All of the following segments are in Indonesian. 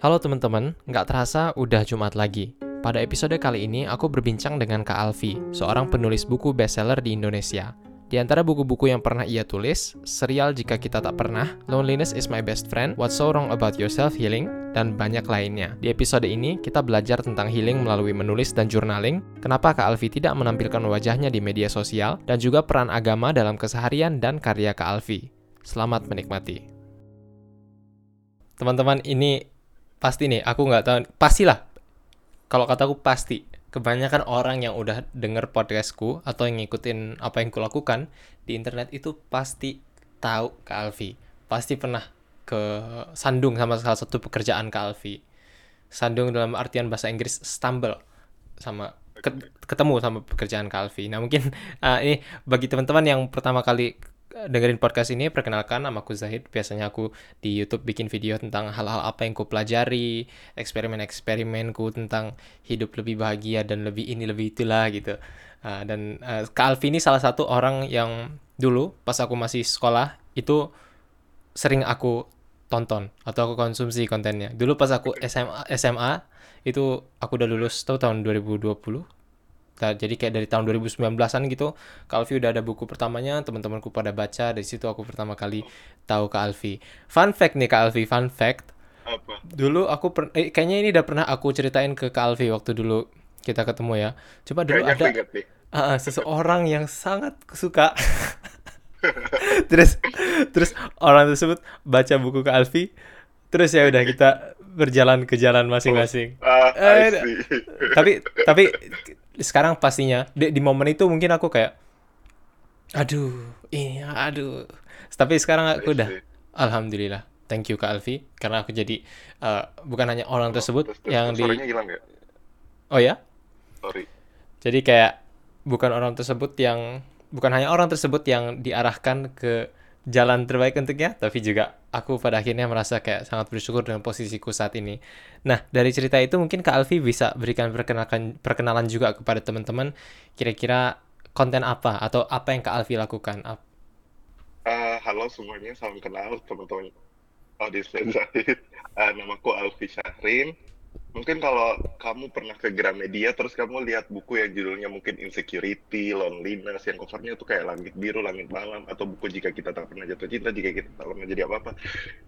Halo teman-teman, nggak terasa udah Jumat lagi. Pada episode kali ini aku berbincang dengan Kak Alfi, seorang penulis buku bestseller di Indonesia. Di antara buku-buku yang pernah ia tulis, serial Jika Kita Tak Pernah, Loneliness is My Best Friend, What's So Wrong About Yourself Healing, dan banyak lainnya. Di episode ini, kita belajar tentang healing melalui menulis dan journaling, kenapa Kak Alfi tidak menampilkan wajahnya di media sosial, dan juga peran agama dalam keseharian dan karya Kak Alfi. Selamat menikmati. Teman-teman, ini pasti nih, aku nggak tahu, pastilah. Kalau kataku pasti, kebanyakan orang yang udah denger podcastku atau yang ngikutin apa yang kulakukan di internet itu pasti tahu Kak Alfi. Pasti pernah ke sandung sama salah satu pekerjaan Kak Alfi. Sandung dalam artian bahasa Inggris stumble sama ketemu sama pekerjaan Kak Alfi. Nah mungkin uh, ini bagi teman-teman yang pertama kali dengerin podcast ini, perkenalkan nama aku Zahid. Biasanya aku di YouTube bikin video tentang hal-hal apa yang ku pelajari, eksperimen-eksperimenku tentang hidup lebih bahagia dan lebih ini lebih itulah gitu. Uh, dan uh, Kak Alfi ini salah satu orang yang dulu pas aku masih sekolah itu sering aku tonton atau aku konsumsi kontennya. Dulu pas aku SMA, SMA itu aku udah lulus tuh tahun 2020 jadi kayak dari tahun 2019-an gitu Kak Alfi udah ada buku pertamanya teman-temanku pada baca dari situ aku pertama kali tahu Kak Alfi. Fun fact nih Kak Alfi fun fact. Apa? Dulu aku per, eh, kayaknya ini udah pernah aku ceritain ke Kak Alfi waktu dulu kita ketemu ya. Coba dulu Kayaknya ada uh, seseorang yang sangat suka. Terus terus orang tersebut baca buku Kak Alfi. Terus ya udah kita berjalan ke jalan masing-masing. Eh, I see. tapi tapi sekarang pastinya di, di momen itu mungkin aku kayak aduh ini aduh tapi sekarang aku I udah alhamdulillah thank you Kak Alfi karena aku jadi eh, bukan hanya orang tersebut Terus- terus- yang terus di hilang ya? oh ya Sorry. jadi kayak bukan orang tersebut yang bukan hanya orang tersebut yang diarahkan ke jalan terbaik untuknya, tapi juga aku pada akhirnya merasa kayak sangat bersyukur dengan posisiku saat ini. Nah, dari cerita itu mungkin Kak Alfi bisa berikan perkenalan perkenalan juga kepada teman-teman kira-kira konten apa atau apa yang Kak Alfi lakukan. Ah, halo semuanya, salam kenal teman-teman audiens Zahid. Ah, namaku Alfi Syahrin. Mungkin kalau kamu pernah ke Gramedia, terus kamu lihat buku yang judulnya mungkin Insecurity, Loneliness, yang covernya tuh kayak langit biru, langit malam, atau buku Jika Kita Tak Pernah Jatuh Cinta, Jika Kita Tak Pernah Jadi Apa-apa.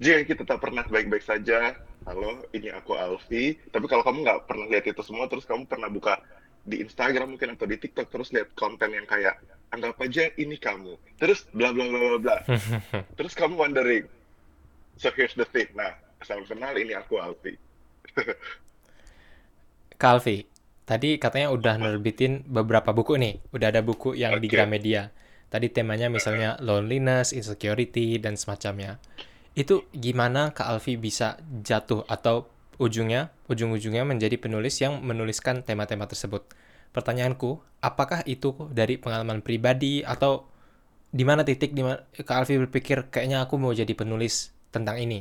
Jika Kita Tak Pernah Baik-Baik Saja, halo, ini aku Alfi. Tapi kalau kamu nggak pernah lihat itu semua, terus kamu pernah buka di Instagram mungkin atau di TikTok, terus lihat konten yang kayak, anggap aja ini kamu. Terus bla bla bla bla bla. Terus kamu wondering, so here's the thing. Nah, salam kenal, ini aku Alfi. Kak Alfi, tadi katanya udah nerbitin beberapa buku nih. Udah ada buku yang di Oke. Gramedia. Tadi temanya misalnya loneliness, insecurity, dan semacamnya. Itu gimana Kak Alfi bisa jatuh atau ujungnya, ujung-ujungnya menjadi penulis yang menuliskan tema-tema tersebut? Pertanyaanku, apakah itu dari pengalaman pribadi atau di mana titik di mana Kak Alfi berpikir kayaknya aku mau jadi penulis tentang ini?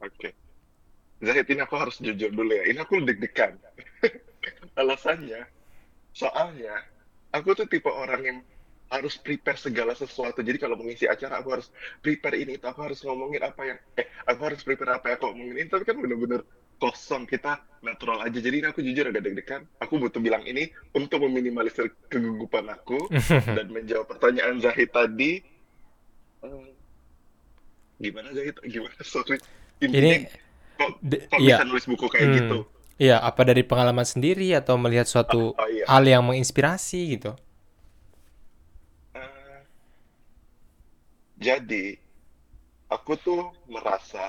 Oke. Zahid, ini aku harus jujur dulu ya. Ini aku deg-degan. Alasannya, soalnya aku tuh tipe orang yang harus prepare segala sesuatu. Jadi kalau mengisi acara, aku harus prepare ini, itu. Aku harus ngomongin apa yang, eh, aku harus prepare apa yang aku ngomongin ini. Tapi kan bener-bener kosong. Kita natural aja. Jadi ini aku jujur agak deg-degan. Aku butuh bilang ini untuk meminimalisir kegugupan aku dan menjawab pertanyaan Zahid tadi. Eh, gimana Zahid? Gimana? Sorry. Intinya, Ini kok, kok iya. bisa nulis buku kayak Hmm. gitu? Iya, apa dari pengalaman sendiri atau melihat suatu Oh iya. hal yang menginspirasi gitu? Eh, jadi, aku tuh merasa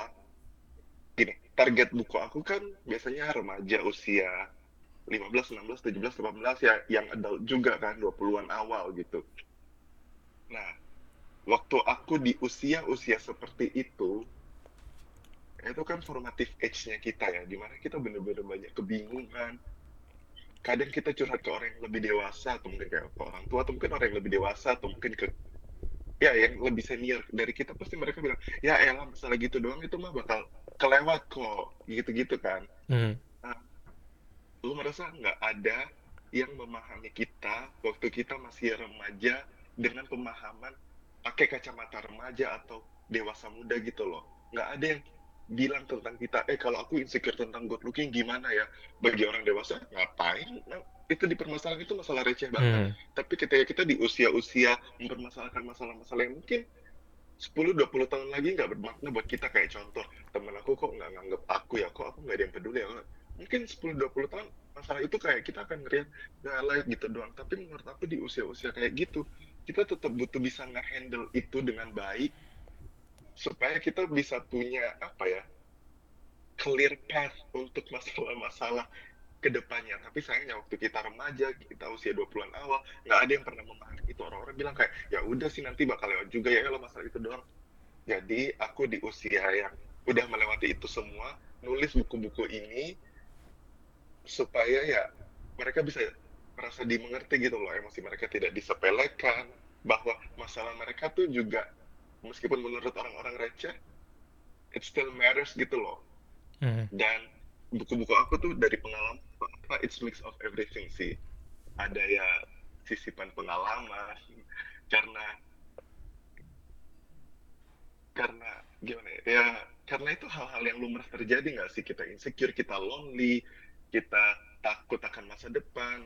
gini, target buku aku kan biasanya remaja usia 15, 16, 17, 18 ya yang adult juga kan 20-an awal gitu. Nah, waktu aku di usia-usia seperti itu, itu kan formative age-nya kita ya, di mana kita bener-bener banyak kebingungan. Kadang kita curhat ke orang yang lebih dewasa, atau mungkin kayak ke orang tua, atau mungkin orang yang lebih dewasa, atau mungkin ke ya yang lebih senior. Dari kita pasti mereka bilang ya elah masalah gitu doang itu mah bakal kelewat kok. Gitu-gitu kan. Hmm. lu merasa nggak ada yang memahami kita? Waktu kita masih remaja dengan pemahaman pakai kacamata remaja atau dewasa muda gitu loh. Nggak ada yang bilang tentang kita, eh kalau aku insecure tentang good looking gimana ya? Bagi orang dewasa, ngapain? Nah, itu dipermasalahkan itu masalah receh banget. Hmm. Tapi ketika kita di usia-usia mempermasalahkan masalah-masalah yang mungkin 10-20 tahun lagi nggak bermakna buat kita kayak contoh temen aku kok nggak nganggep aku ya kok aku nggak ada yang peduli ya mungkin 10-20 tahun masalah itu kayak kita akan ngeliat nggak like gitu doang tapi menurut aku di usia-usia kayak gitu kita tetap butuh bisa nge-handle itu dengan baik supaya kita bisa punya apa ya clear path untuk masalah-masalah ke depannya tapi sayangnya waktu kita remaja kita usia 20-an awal nggak ada yang pernah memahami. Itu orang-orang bilang kayak ya udah sih nanti bakal lewat juga ya kalau masalah itu doang. Jadi aku di usia yang udah melewati itu semua nulis buku-buku ini supaya ya mereka bisa merasa dimengerti gitu loh. Emosi mereka tidak disepelekan bahwa masalah mereka tuh juga meskipun menurut orang-orang receh it still matters gitu loh. Hmm. dan buku-buku aku tuh dari pengalaman apa it's mix of everything sih. Ada ya sisipan pengalaman karena karena gimana ya, ya karena itu hal-hal yang lumrah terjadi nggak sih? Kita insecure kita lonely kita takut akan masa depan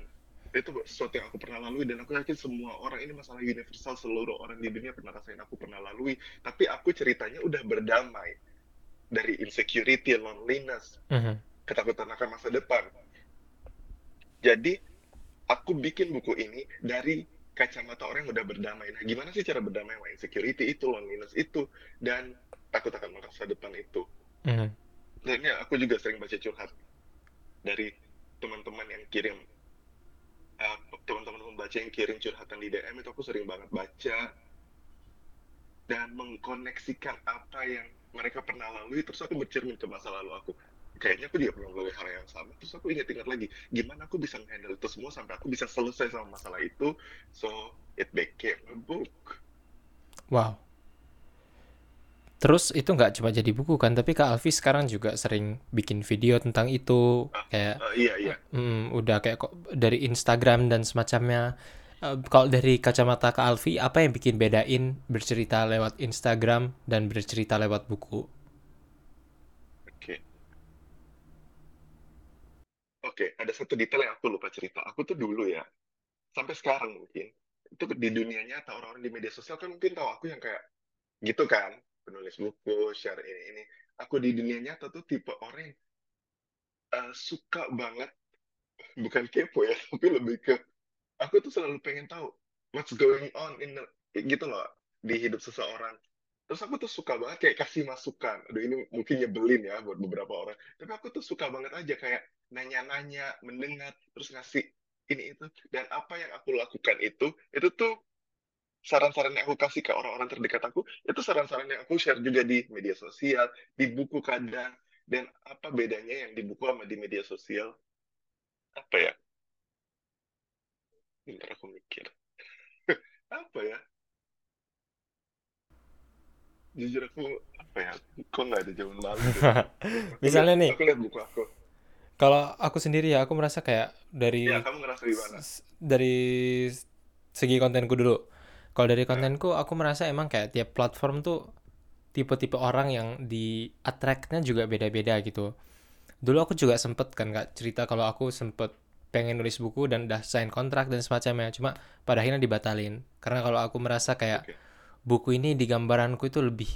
itu sesuatu yang aku pernah lalui dan aku yakin semua orang ini masalah universal seluruh orang di dunia pernah rasain aku pernah lalui tapi aku ceritanya udah berdamai dari insecurity loneliness Mhm. ketakutan akan masa depan. Jadi aku bikin buku ini dari kacamata orang yang udah berdamai. Nah, gimana sih cara berdamai sama insecurity itu, loneliness itu, dan takut akan masa depan itu. Mhm. Dan ya, aku juga sering baca curhat dari teman-teman yang kirim, uh, teman-teman pembaca yang kirim curhatan di DM itu aku sering banget baca dan mengkoneksikan apa yang mereka pernah lalui terus aku bercermin ke masa lalu aku. Kayaknya aku juga pernah melalui hal yang sama terus aku ingat-ingat lagi gimana aku bisa handle itu semua sampai aku bisa selesai sama masalah itu. So it became a book. Wow. Terus itu nggak cuma jadi buku kan, tapi Kak Alfi sekarang juga sering bikin video tentang itu, kayak Uh, iya iya mm, udah kayak kok dari Instagram dan semacamnya. Eh, kalau dari kacamata Kak Alfi, apa yang bikin bedain bercerita lewat Instagram dan bercerita lewat buku? oke oke ada satu detail yang aku lupa cerita aku tuh dulu ya sampai sekarang mungkin itu di dunia nyata orang-orang di media sosial kan mungkin tahu aku yang kayak gitu kan penulis buku share ini ini. Aku di dunia nyata tuh tipe orang yang uh, suka banget bukan kepo ya tapi lebih ke aku tuh selalu pengen tahu what's going on in the, gitu loh di hidup seseorang. Terus aku tuh suka banget kayak kasih masukan. Aduh ini mungkin nyebelin ya buat beberapa orang. Tapi aku tuh suka banget aja kayak nanya-nanya mendengar terus ngasih ini itu. Dan apa yang aku lakukan itu itu tuh saran-saran yang aku kasih ke orang-orang terdekat aku itu saran-saran yang aku share juga di media sosial di buku kadang dan apa bedanya yang di buku sama di media sosial. Apa ya? Bentar aku mikir. Apa ya? Jujur aku apa ya? Kok nggak ada jawaban. Aku Misalnya nih, aku lihat buku aku. kalau aku sendiri ya, aku merasa kayak dari ya kamu ngerasa gimana? dari segi kontenku dulu. Kalau dari Nah, kontenku, aku merasa emang kayak tiap platform tuh tipe-tipe orang yang di attract-nya juga beda-beda gitu. Dulu aku juga sempet kan kak cerita kalau aku sempet pengen nulis buku dan udah sign kontrak dan semacamnya. Cuma pada akhirnya dibatalin. Karena kalau aku merasa kayak oke buku ini di gambaranku itu lebih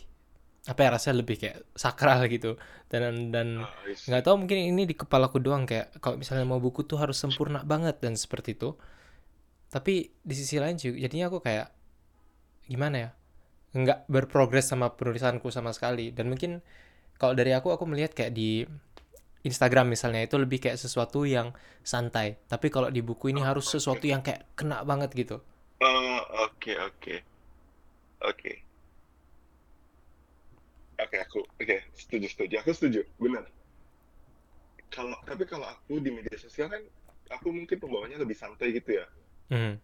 apa ya rasanya lebih kayak sakral gitu dan dan ah nggak see tahu mungkin ini di kepalaku doang kayak kalau misalnya mau buku tuh harus sempurna banget dan seperti itu tapi di sisi lain juga jadinya aku kayak gimana ya? Nggak berprogres sama penulisanku sama sekali. Dan mungkin kalau dari aku aku melihat kayak di Instagram misalnya itu lebih kayak sesuatu yang santai. Tapi kalau di buku ini oh harus sesuatu yang kayak kena banget gitu. Oh oke oke. Oke. Oke aku oke setuju setuju. Aku setuju benar. Kalau tapi kalau aku di media sosial kan aku mungkin pembawanya lebih santai gitu ya. Hmm.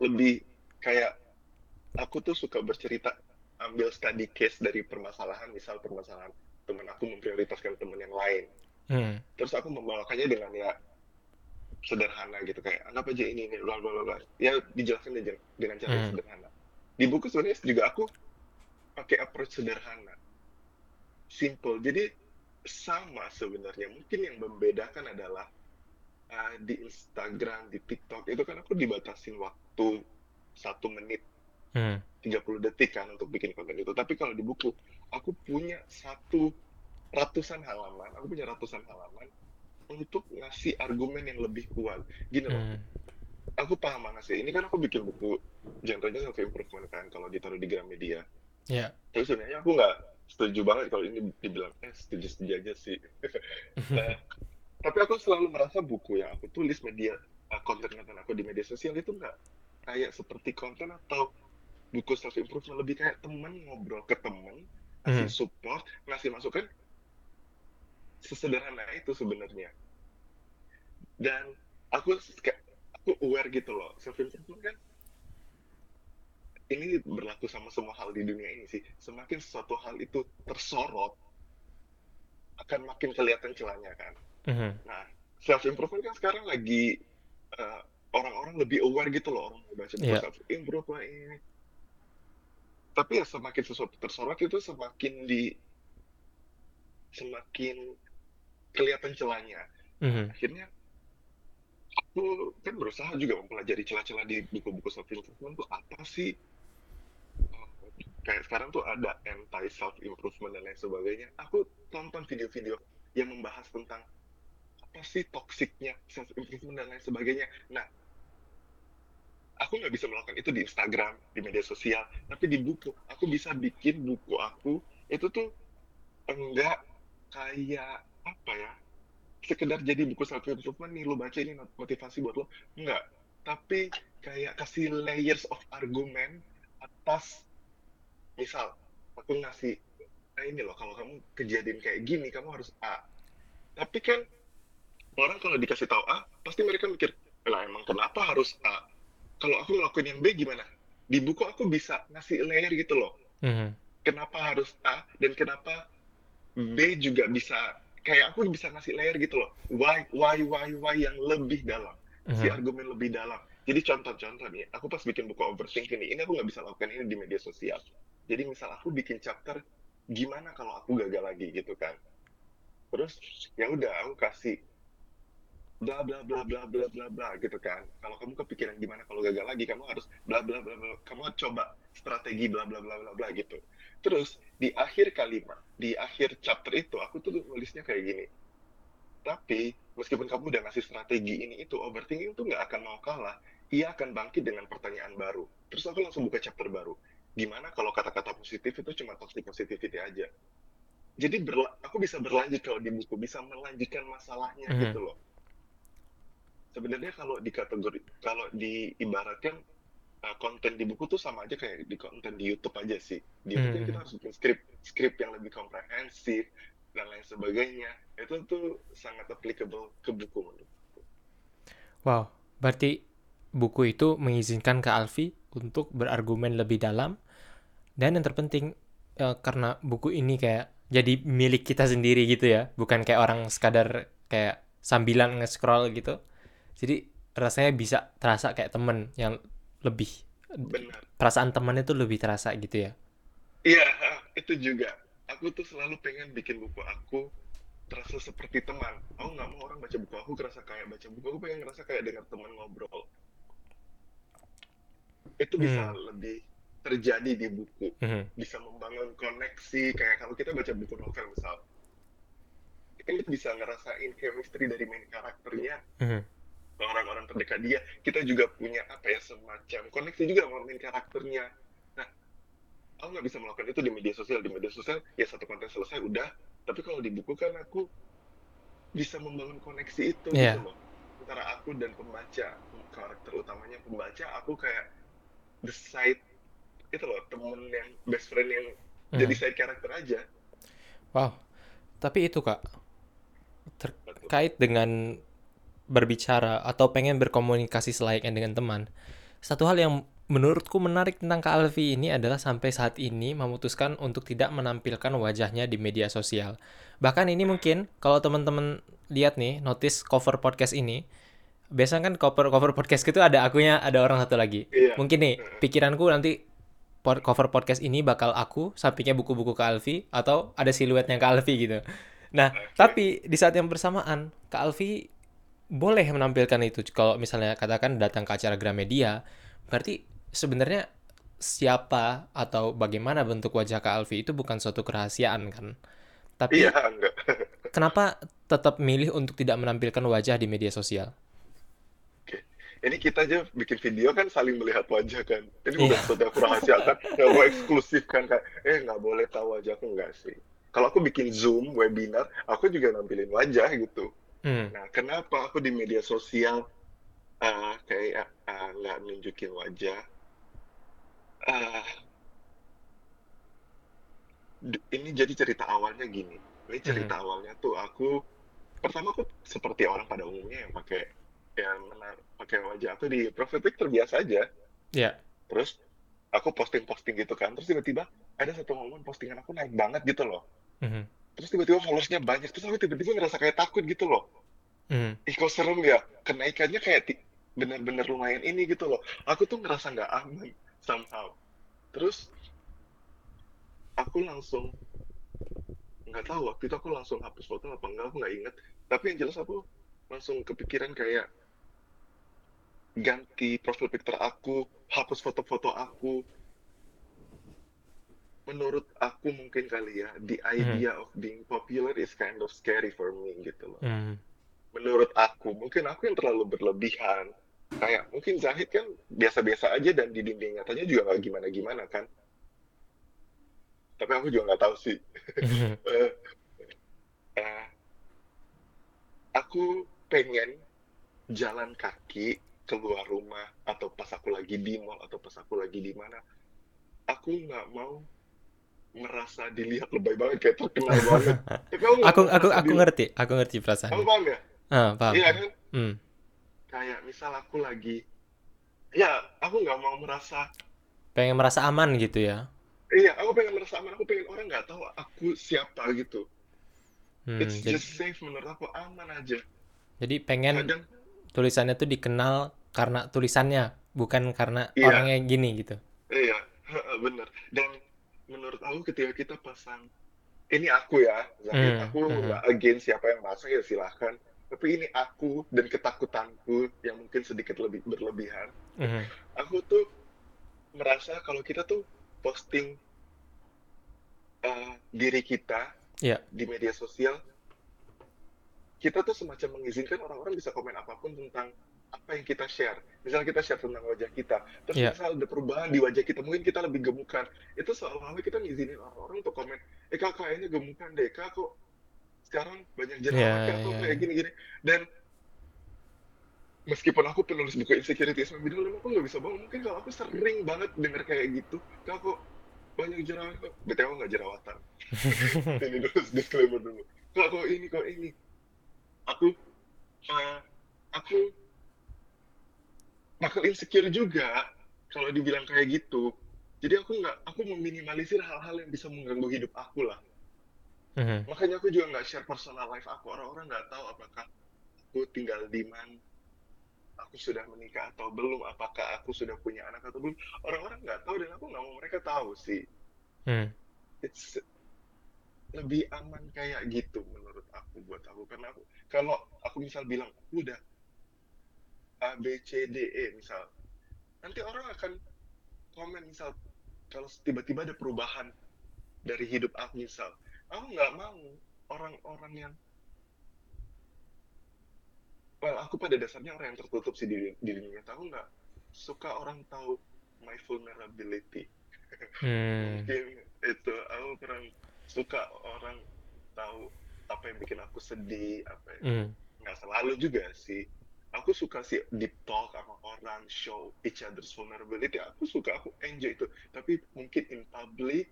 lebih kayak aku tuh suka bercerita ambil study case dari permasalahan misal permasalahan teman aku memprioritaskan teman yang lain Hmm. terus aku membawakannya dengan ya sederhana gitu kayak anggap aja ini ini bla bla bla ya dijelaskan aja dengan cara yang Hmm. sederhana di buku sebenarnya juga aku pakai approach sederhana simple. Jadi sama sebenarnya. Mungkin yang membedakan adalah uh, di Instagram, di TikTok itu kan aku dibatasin waktu satu menit Hmm. 30 detik kan untuk bikin konten itu. Tapi kalau di buku, aku punya satu ratusan halaman, aku punya ratusan halaman untuk ngasih argumen yang lebih kuat. Gini loh, Hmm. aku paham banget sih. Ini kan aku bikin buku genrenya self improvement kan kalau ditaruh di Gramedia. Ya. Terus sebenarnya aku nggak setuju banget kalau ini dibilang eh setuju setuju aja sih. Nah, tapi aku selalu merasa buku yang aku tulis media uh, konten-konten aku di media sosial itu nggak kayak seperti konten atau buku self improvement lebih kayak temen ngobrol ke temen ngasih Hmm. support ngasih masukan sesederhana itu sebenarnya dan aku aku aware gitu loh self improvement kan ini berlaku sama semua hal di dunia ini sih semakin sesuatu hal itu tersorot akan makin kelihatan celahnya kan Mhm. Nah, self improvement kan sekarang lagi eh, orang-orang lebih aware gitu loh orang baca buku Iya. self improvement ini. Tapi ya semakin sesuatu tersorot itu semakin di semakin kelihatan celahnya. Mhm. Akhirnya aku kan berusaha juga mempelajari celah-celah di buku-buku self improvement tuh apa sih? Eh, Kayak sekarang tuh ada anti self improvement dan lain sebagainya. Aku tonton video-video yang membahas tentang apa sih toksiknya self improvement dan lain sebagainya. Nah, aku nggak bisa melakukan itu di Instagram, di media sosial, tapi di buku. Aku bisa bikin buku aku itu tuh enggak kayak apa ya? Sekedar jadi buku self improvement nih lu baca ini motivasi buat lo. Enggak. Tapi kayak kasih layers of argumen atas misal aku ngasih nah ini loh kalau kamu kejadian kayak gini kamu harus A. Tapi kan orang kalau dikasih tahu A, pasti mereka mikir, lah emang kenapa harus A? Kalau aku ngelakuin yang B gimana? Di buku aku bisa ngasih layer gitu loh. Mhm. Kenapa harus A dan kenapa B juga bisa kayak aku bisa ngasih layer gitu loh. Why, why, why, why yang lebih dalam. Si Mhm. argumen lebih dalam. Jadi contoh-contoh nih, aku pas bikin buku overthinking nih, ini aku nggak bisa lakukan ini di media sosial. Jadi misal aku bikin chapter, gimana kalau aku gagal lagi gitu kan. Terus ya udah aku kasih bla bla bla bla bla bla bla gitu kan. Kalau kamu kepikiran gimana kalau gagal lagi, kamu harus bla bla bla bla. Kamu coba strategi bla bla bla bla bla gitu. Terus di akhir kalimat, di akhir chapter itu aku tuh nulisnya kayak gini. Tapi meskipun kamu udah ngasih strategi ini itu, overthinking tuh nggak akan mau kalah. Ia akan bangkit dengan pertanyaan baru. Terus aku langsung buka chapter baru. Gimana kalau kata-kata positif itu cuma toxic positivity aja? Jadi berla- aku bisa berlanjut kalau di buku, bisa melanjutkan masalahnya Mhm. gitu loh. Sebenarnya kalau di kategori, kalau diibaratkan uh, konten di buku tuh sama aja kayak di konten di YouTube aja sih. Di YouTube Mhm. kita harus bikin skrip, skrip yang lebih komprehensif dan lain sebagainya. Itu tuh sangat applicable ke buku menurut. Wow, berarti buku itu mengizinkan ke Alfi untuk berargumen lebih dalam dan yang terpenting eh, karena buku ini kayak jadi milik kita sendiri gitu ya, bukan kayak orang sekadar kayak sambilan nge-scroll gitu. Jadi rasanya bisa terasa kayak temen yang lebih Benar. perasaan teman itu lebih terasa gitu ya. Iya, itu juga. Aku tuh selalu pengen bikin buku aku terasa seperti teman. Aku nggak mau orang baca buku aku kerasa kayak baca buku. Aku pengen ngerasa kayak dengan teman ngobrol. Itu bisa Hmm. lebih terjadi di buku. Mhm. Bisa membangun koneksi. Kayak kalau kita baca buku novel misal. Kita bisa ngerasain chemistry dari main karakternya Mhm. Orang-orang terdekat dia. Kita juga punya apa ya semacam koneksi juga sama main karakternya. Nah, aku nggak bisa melakukan itu di media sosial. Di media sosial ya satu konten selesai udah. Tapi kalau di buku kan aku bisa membangun koneksi itu Iya. gitu loh. Antara aku dan pembaca. Karakter utamanya pembaca, aku kayak the side itu loh temen yang best friend yang Mhm. jadi side karakter aja. Wow. Tapi itu Kak, terkait dengan berbicara atau pengen berkomunikasi selayaknya dengan teman. Satu hal yang menurutku menarik tentang Kak Alfi ini adalah sampai saat ini memutuskan untuk tidak menampilkan wajahnya di media sosial. Bahkan ini mungkin kalau teman-teman lihat nih, notice cover podcast ini, biasanya kan cover cover podcast itu ada akunya, ada orang satu lagi. Iya. Mungkin nih pikiranku nanti cover podcast ini bakal aku, sampingnya buku-buku Kak Alfi, atau ada siluetnya Kak Alfi gitu. Nah, tapi di saat yang bersamaan, Kak Alfi boleh menampilkan itu. Kalau misalnya katakan datang ke acara Gramedia, berarti sebenarnya siapa atau bagaimana bentuk wajah Kak Alfi itu bukan suatu kerahasiaan kan. Tapi Iya, enggak. kenapa tetap milih untuk tidak menampilkan wajah di media sosial? Oke. Ini kita aja bikin video kan saling melihat wajah kan. Ini bukan Iya. sesuatu yang aku rahasiakan, nggak mau eksklusif kan kayak, eh nggak boleh tahu wajahku enggak sih. Kalau aku bikin Zoom webinar, aku juga nampilin wajah gitu. Hmm. Nah, kenapa aku di media sosial eh, kayak eh, nggak nunjukin wajah? Eh, d- ini jadi cerita awalnya gini. Ini cerita awalnya tuh aku pertama aku seperti orang pada umumnya yang pakai yang menar- pakai wajah aku di profile picture biasa aja. Ya. Terus aku posting-posting gitu kan. Terus tiba-tiba ada satu momen postingan aku naik banget gitu loh. Mhm. Terus tiba-tiba followersnya banyak. Terus aku tiba-tiba ngerasa kayak takut gitu loh. Mhm. Ih kok serem ya. Kenaikannya kayak bener-bener lumayan ini gitu loh. Aku tuh ngerasa nggak aman somehow. Terus aku langsung nggak tahu waktu itu aku langsung hapus foto apa enggak aku nggak inget. Tapi yang jelas aku langsung kepikiran kayak ganti profil picture aku, hapus foto-foto aku. Menurut aku mungkin kali ya, the idea of being popular is kind of scary for me gitu loh. Mhm. Menurut aku, mungkin aku yang terlalu berlebihan. Kayak mungkin Zahid kan biasa-biasa aja dan di dinding nyatanya juga nggak gimana-gimana kan. Tapi aku juga nggak tahu sih. Eh, eh, aku pengen jalan kaki keluar rumah atau pas aku lagi di mall atau pas aku lagi di mana aku nggak mau merasa dilihat lebay banget kayak terkenal banget tapi aku Aku aku merasa aku dilihat ngerti, aku ngerti kamu perasaannya. paham ya Ah, paham. iya kan Hmm. kayak misal aku lagi ya aku nggak mau merasa Pengen merasa aman gitu ya. iya aku pengen merasa aman aku pengen orang nggak tahu aku siapa gitu Hmm, it's jadi, just safe menurut aku aman aja jadi pengen kadang tulisannya tuh dikenal karena tulisannya, bukan karena Iya. orangnya gini gitu. Iya, bener. Dan menurut aku ketika kita pasang, ini aku ya, Zahid, Hmm, aku hmm. nggak against siapa yang masang ya silahkan. Tapi ini aku dan ketakutanku yang mungkin sedikit lebih berlebihan. Mhm. Aku tuh merasa kalau kita tuh posting eh, diri kita Iya. di media sosial, kita tuh semacam mengizinkan orang-orang bisa komen apa pun tentang apa yang kita share. Misalnya kita share tentang wajah kita, terus Iya. misal ada perubahan di wajah kita, mungkin kita lebih gemukan. Itu seolah-olah kita ngizinin orang-orang untuk komen, eh kak kayaknya gemukan deh, kak kok sekarang banyak jerawatnya kok iya, kayak gini-gini. Dan meskipun aku penulis buku insecurities bidang aku nggak bisa bohong. Mungkin kalau aku sering banget denger kayak gitu, kak kok banyak jerawat kok. Aku nggak jerawatan. ini dulu disclaimer dulu. Kak kok ini kok ini. Aku eh, aku bakal insecure juga kalau dibilang kayak gitu. Jadi aku nggak, aku meminimalisir hal-hal yang bisa mengganggu hidup aku lah. Mhm. Makanya aku juga nggak share personal life aku. Orang-orang nggak tahu apakah aku tinggal di mana, aku sudah menikah atau belum, apakah aku sudah punya anak atau belum. Orang-orang nggak tahu dan aku nggak mau mereka tahu sih. Hmm. It's lebih aman kayak gitu menurut aku buat aku karena aku kalau aku misal bilang aku udah A B C D E misal nanti orang akan komen misal kalau tiba-tiba ada perubahan dari hidup aku misal aku nggak mau orang-orang yang well aku pada dasarnya orang yang tertutup sih di, di dunia nyata. aku nggak suka orang tahu my vulnerability Hmm. mungkin itu aku kurang suka orang tahu apa yang bikin aku sedih apa yang Hmm. nggak selalu juga sih aku suka sih deep talk sama orang show each other's vulnerability aku suka aku enjoy itu tapi mungkin in public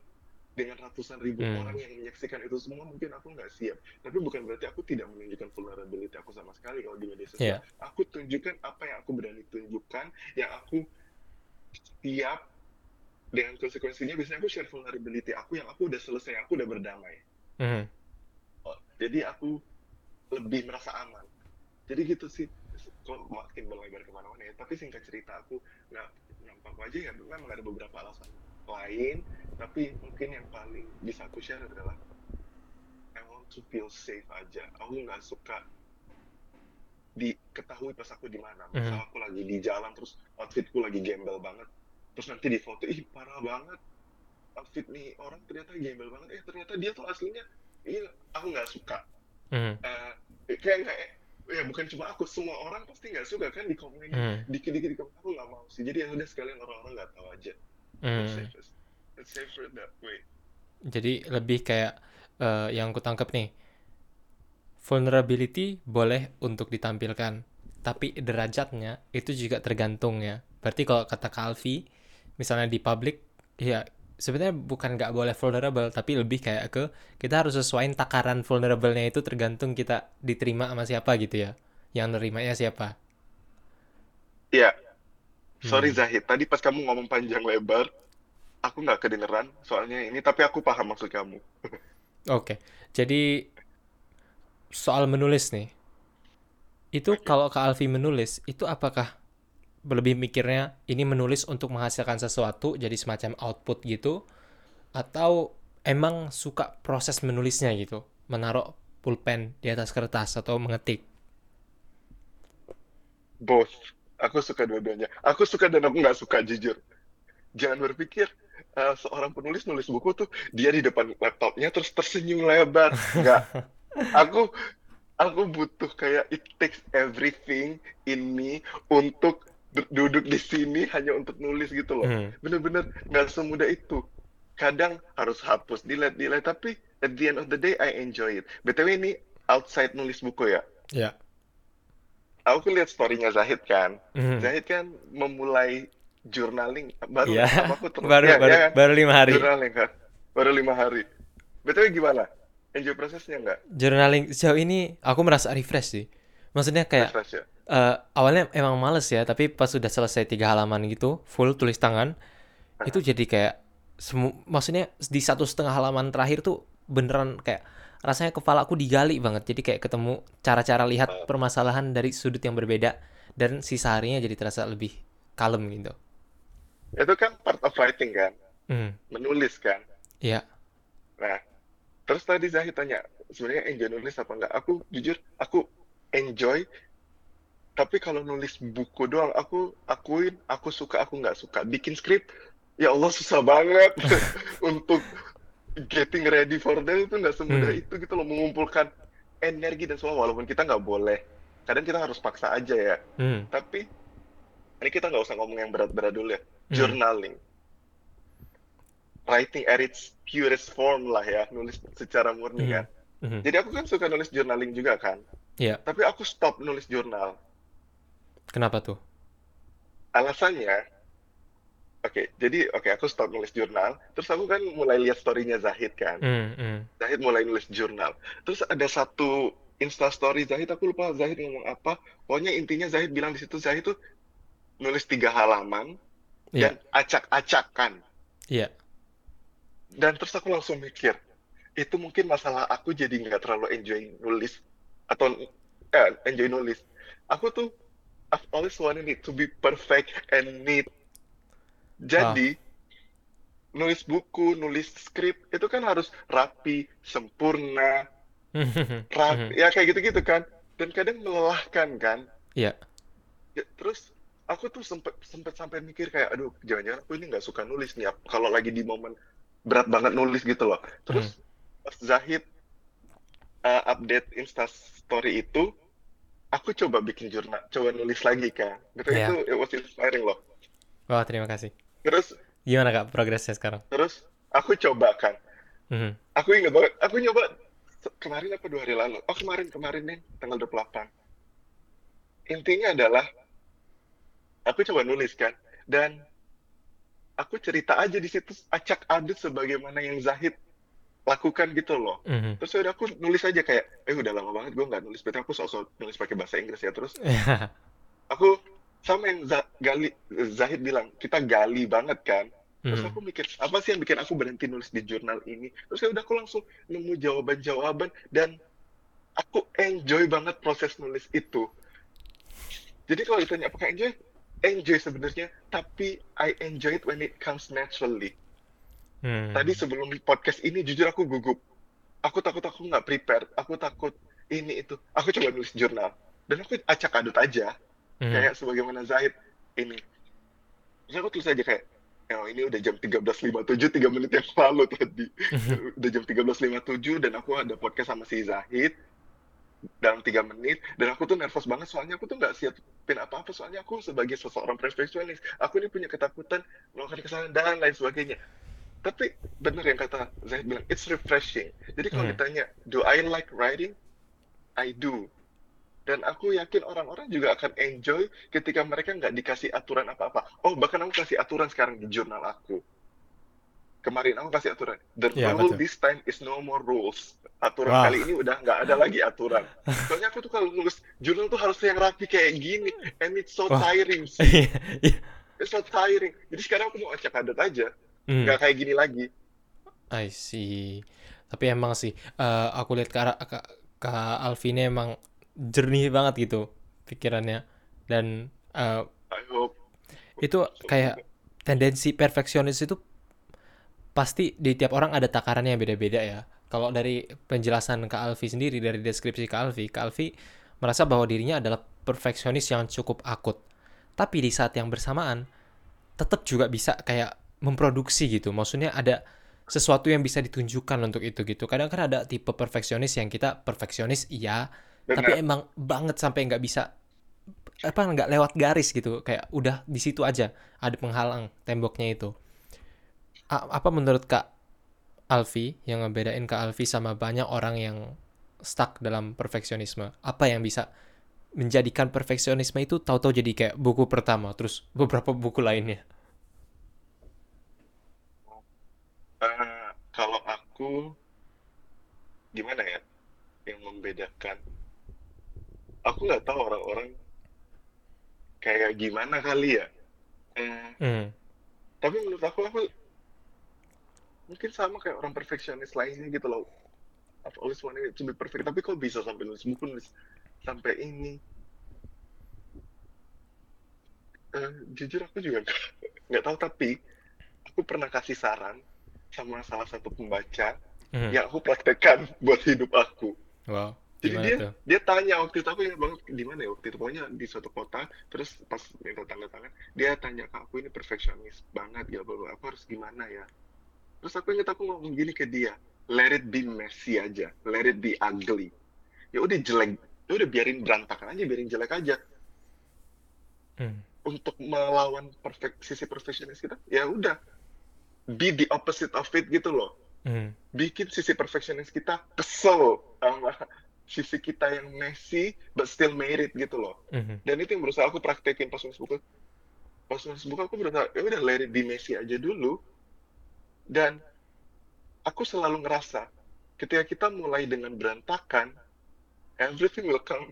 dengan ratusan ribu Hmm. orang yang menyaksikan itu semua mungkin aku nggak siap tapi bukan berarti aku tidak menunjukkan vulnerability aku sama sekali kalau di media sosial Iya. aku tunjukkan apa yang aku berani tunjukkan yang aku siap dengan konsekuensinya biasanya aku share vulnerability aku yang aku udah selesai aku udah berdamai Mhm. Oh, jadi aku lebih merasa aman. Jadi gitu sih. Kok makin melebar ke mana-mana ya. Tapi singkat cerita aku nggak nampak wajah ya memang ada beberapa alasan. lain tapi mungkin yang paling bisa aku share adalah I want to feel safe aja aku nggak suka diketahui pas aku di mana misal Mhm. aku lagi di jalan terus outfitku lagi gembel banget terus nanti di foto ih parah banget outfit nih orang ternyata gembel banget eh ternyata dia tuh aslinya iya aku nggak suka Mhm. Eh, kayak nggak ya bukan cuma aku semua orang pasti nggak suka kan di komen Mhm. dikit-dikit di komen aku nggak mau sih jadi ya udah sekalian orang-orang nggak tahu aja it's Mhm. safer it's safer that way Jadi lebih kayak eh, yang aku tangkap nih, vulnerability boleh untuk ditampilkan, tapi derajatnya itu juga tergantung ya. Berarti kalau kata Kalvi, misalnya di public, ya sebenarnya bukan nggak boleh vulnerable, tapi lebih kayak ke kita harus sesuaiin takaran vulnerable-nya itu tergantung kita diterima sama siapa gitu ya. Yang nerimanya siapa. Iya, sorry Hmm. Zahid, tadi pas kamu ngomong panjang lebar, aku nggak kedengeran soalnya ini, tapi aku paham maksud kamu. Oke, jadi soal menulis nih, itu kalau Kak Alfi menulis, itu apakah lebih mikirnya ini menulis untuk menghasilkan sesuatu, jadi semacam output gitu, atau emang suka proses menulisnya gitu, menaruh pulpen di atas kertas atau mengetik? Both. Aku suka dua-duanya. Aku suka dan aku nggak suka, jujur. Jangan berpikir eh, seorang penulis nulis buku tuh dia di depan laptopnya terus tersenyum lebar. Nggak. Aku aku butuh kayak it takes everything in me untuk duduk di sini hanya untuk nulis gitu loh. Hmm, Bener-bener nggak semudah itu. Kadang harus hapus, delete, delete. Tapi at the end of the day, I enjoy it. BTW ini outside nulis buku ya. ya. Aku lihat story-nya Zahid kan. Hmm. Zahid kan memulai journaling baru Iya, sama aku terus. baru Ya, baru ya kan? baru lima hari. Journaling kan. Baru lima hari. BTW gimana? Enjoy prosesnya nggak? Journaling sejauh ini aku merasa refresh sih. Maksudnya kayak ya? eh, awalnya emang males ya, tapi pas sudah selesai tiga halaman gitu, full tulis tangan, itu jadi kayak semu maksudnya di satu setengah halaman terakhir tuh beneran kayak rasanya kepalaku digali banget. Jadi kayak ketemu cara-cara lihat permasalahan dari sudut yang berbeda dan sisa harinya jadi terasa lebih kalem gitu. Itu kan part of writing kan? Hmm, Menulis kan? iya. Nah, terus tadi Zahid tanya, sebenarnya enjoy nulis apa enggak? Aku jujur, aku enjoy, tapi kalau nulis buku doang, aku akuin, aku suka, aku nggak suka. Bikin skrip, ya Allah susah banget untuk getting ready for that itu nggak semudah Hmm. itu gitu loh, mengumpulkan energi dan semua, walaupun kita nggak boleh. Kadang kita harus paksa aja ya. Hmm, Tapi, ini kita nggak usah ngomong yang berat-berat dulu ya. hmm, Journaling writing at its purest form lah ya, nulis secara murni hmm, kan. Hmm. Jadi aku kan suka nulis journaling juga kan. Iya. Tapi aku stop nulis jurnal. Kenapa tuh? Alasannya, oke, jadi oke aku stop nulis jurnal. Terus aku kan mulai lihat story-nya Zahid kan. Hmm, hmm, Zahid mulai nulis jurnal. Terus ada satu Insta story Zahid, aku lupa Zahid ngomong apa. Pokoknya intinya Zahid bilang di situ Zahid tuh nulis tiga halaman iya, dan acak-acakan. iya. Dan terus aku langsung mikir, itu mungkin masalah aku jadi nggak terlalu enjoy nulis atau eh, enjoy nulis. Aku tuh I've always wanted it to be perfect and neat. Jadi nulis buku, nulis skrip itu kan harus rapi, sempurna, rapi, ya kayak gitu-gitu kan. Dan kadang melelahkan kan. Iya. Ya, terus aku tuh sempet sempet sampai mikir kayak, aduh, jangan-jangan aku ini nggak suka nulis nih. Kalau lagi di momen berat banget nulis gitu loh. Terus pas Zahid uh, update Insta Story itu, aku coba bikin jurnal, coba nulis lagi kan. Gitu Iya. itu it was inspiring loh. Wah, terima kasih. Terus Gimana Kak progresnya sekarang? terus aku coba kan. Hmm, Aku ingat banget, aku nyoba kemarin apa dua hari lalu. Oh kemarin kemarin nih tanggal 28. Intinya adalah aku coba nulis kan dan aku cerita aja di situ acak adut sebagaimana yang Zahid lakukan gitu loh. hmm. Terus udah aku nulis aja kayak, eh udah lama banget gue nggak nulis, berarti aku sosok nulis pakai bahasa Inggris ya. Terus aku sama yang Za- gali, Zahid bilang kita gali banget kan. Terus Hmm, aku mikir apa sih yang bikin aku berhenti nulis di jurnal ini? Terus ya udah aku langsung nemu jawaban-jawaban dan aku enjoy banget proses nulis itu. Jadi kalau ditanya apakah enjoy, enjoy sebenarnya, tapi I enjoy it when it comes naturally. Hmm. Tadi sebelum podcast ini jujur aku gugup. Aku takut aku nggak prepare. Aku takut ini itu. Aku coba nulis jurnal. Dan aku acak adut aja. Hmm. Kayak sebagaimana Zahid ini. Terus aku tulis aja kayak, oh ini udah jam 13.57, 3 menit yang lalu tadi. udah jam 13.57 dan aku ada podcast sama si Zahid dalam tiga menit dan aku tuh nervous banget soalnya aku tuh nggak siapin apa-apa soalnya aku sebagai seseorang perfeksionis aku ini punya ketakutan melakukan kesalahan dan lain sebagainya tapi bener yang kata Zahid bilang it's refreshing jadi kalau Hmm. ditanya do I like writing I do dan aku yakin orang-orang juga akan enjoy ketika mereka nggak dikasih aturan apa-apa oh bahkan aku kasih aturan sekarang di jurnal aku kemarin aku kasih aturan the Ya, rule betul. this time is no more rules aturan Wah. kali ini udah nggak ada lagi aturan soalnya aku tuh kalau nulis jurnal tuh harus yang rapi kayak gini and it's so Wah. tiring Iya, iya. it's so tiring jadi sekarang aku mau acak adat aja Hmm. nggak kayak gini lagi I see. Tapi emang sih, eh, aku lihat ke arah ke, Alfi ini emang jernih banget gitu pikirannya dan I hope itu kayak tendensi perfeksionis itu pasti di tiap orang ada takarannya yang beda-beda ya. Kalau dari penjelasan ke Alfi sendiri dari deskripsi ke Alfi, ke Alfi merasa bahwa dirinya adalah perfeksionis yang cukup akut. Tapi di saat yang bersamaan tetap juga bisa kayak memproduksi gitu. Maksudnya ada sesuatu yang bisa ditunjukkan untuk itu gitu. Kadang kan ada tipe perfeksionis yang kita perfeksionis iya, tapi benar emang banget sampai nggak bisa apa nggak lewat garis gitu. Kayak udah di situ aja ada penghalang temboknya itu. A- apa menurut Kak Alfi yang ngebedain Kak Alfi sama banyak orang yang stuck dalam perfeksionisme? Apa yang bisa menjadikan perfeksionisme itu tahu-tahu jadi kayak buku pertama terus beberapa buku lainnya? Eh, kalau aku gimana ya yang membedakan? Aku nggak tahu orang-orang kayak gimana kali ya. Hmm. tapi menurut aku aku mungkin sama kayak orang perfeksionis lainnya gitu loh. I've always wanted it to be perfect. Tapi kok bisa sampai nulis buku nulis sampai ini? Eh, jujur aku juga nggak tahu tapi aku pernah kasih saran sama salah satu pembaca Hmm. yang aku praktekkan buat hidup aku Wow. jadi dia dia tanya waktu itu aku ingat banget di mana ya waktu itu pokoknya di suatu kota terus pas minta tanda tangan dia tanya ke aku ini perfeksionis banget ya bro aku harus gimana ya terus aku ingat aku ngomong gini ke dia let it be messy aja let it be ugly ya udah jelek ya udah biarin berantakan aja biarin jelek aja Hmm. untuk melawan perfect sisi perfeksionis kita ya udah be the opposite of it gitu loh Hmm. bikin sisi perfeksionis kita kesel sama sisi kita yang messy but still made it gitu loh Hmm. dan itu yang berusaha aku praktekin pas nulis buku pas nulis buku aku berusaha ya udah let it be messy aja dulu dan aku selalu ngerasa ketika kita mulai dengan berantakan everything will come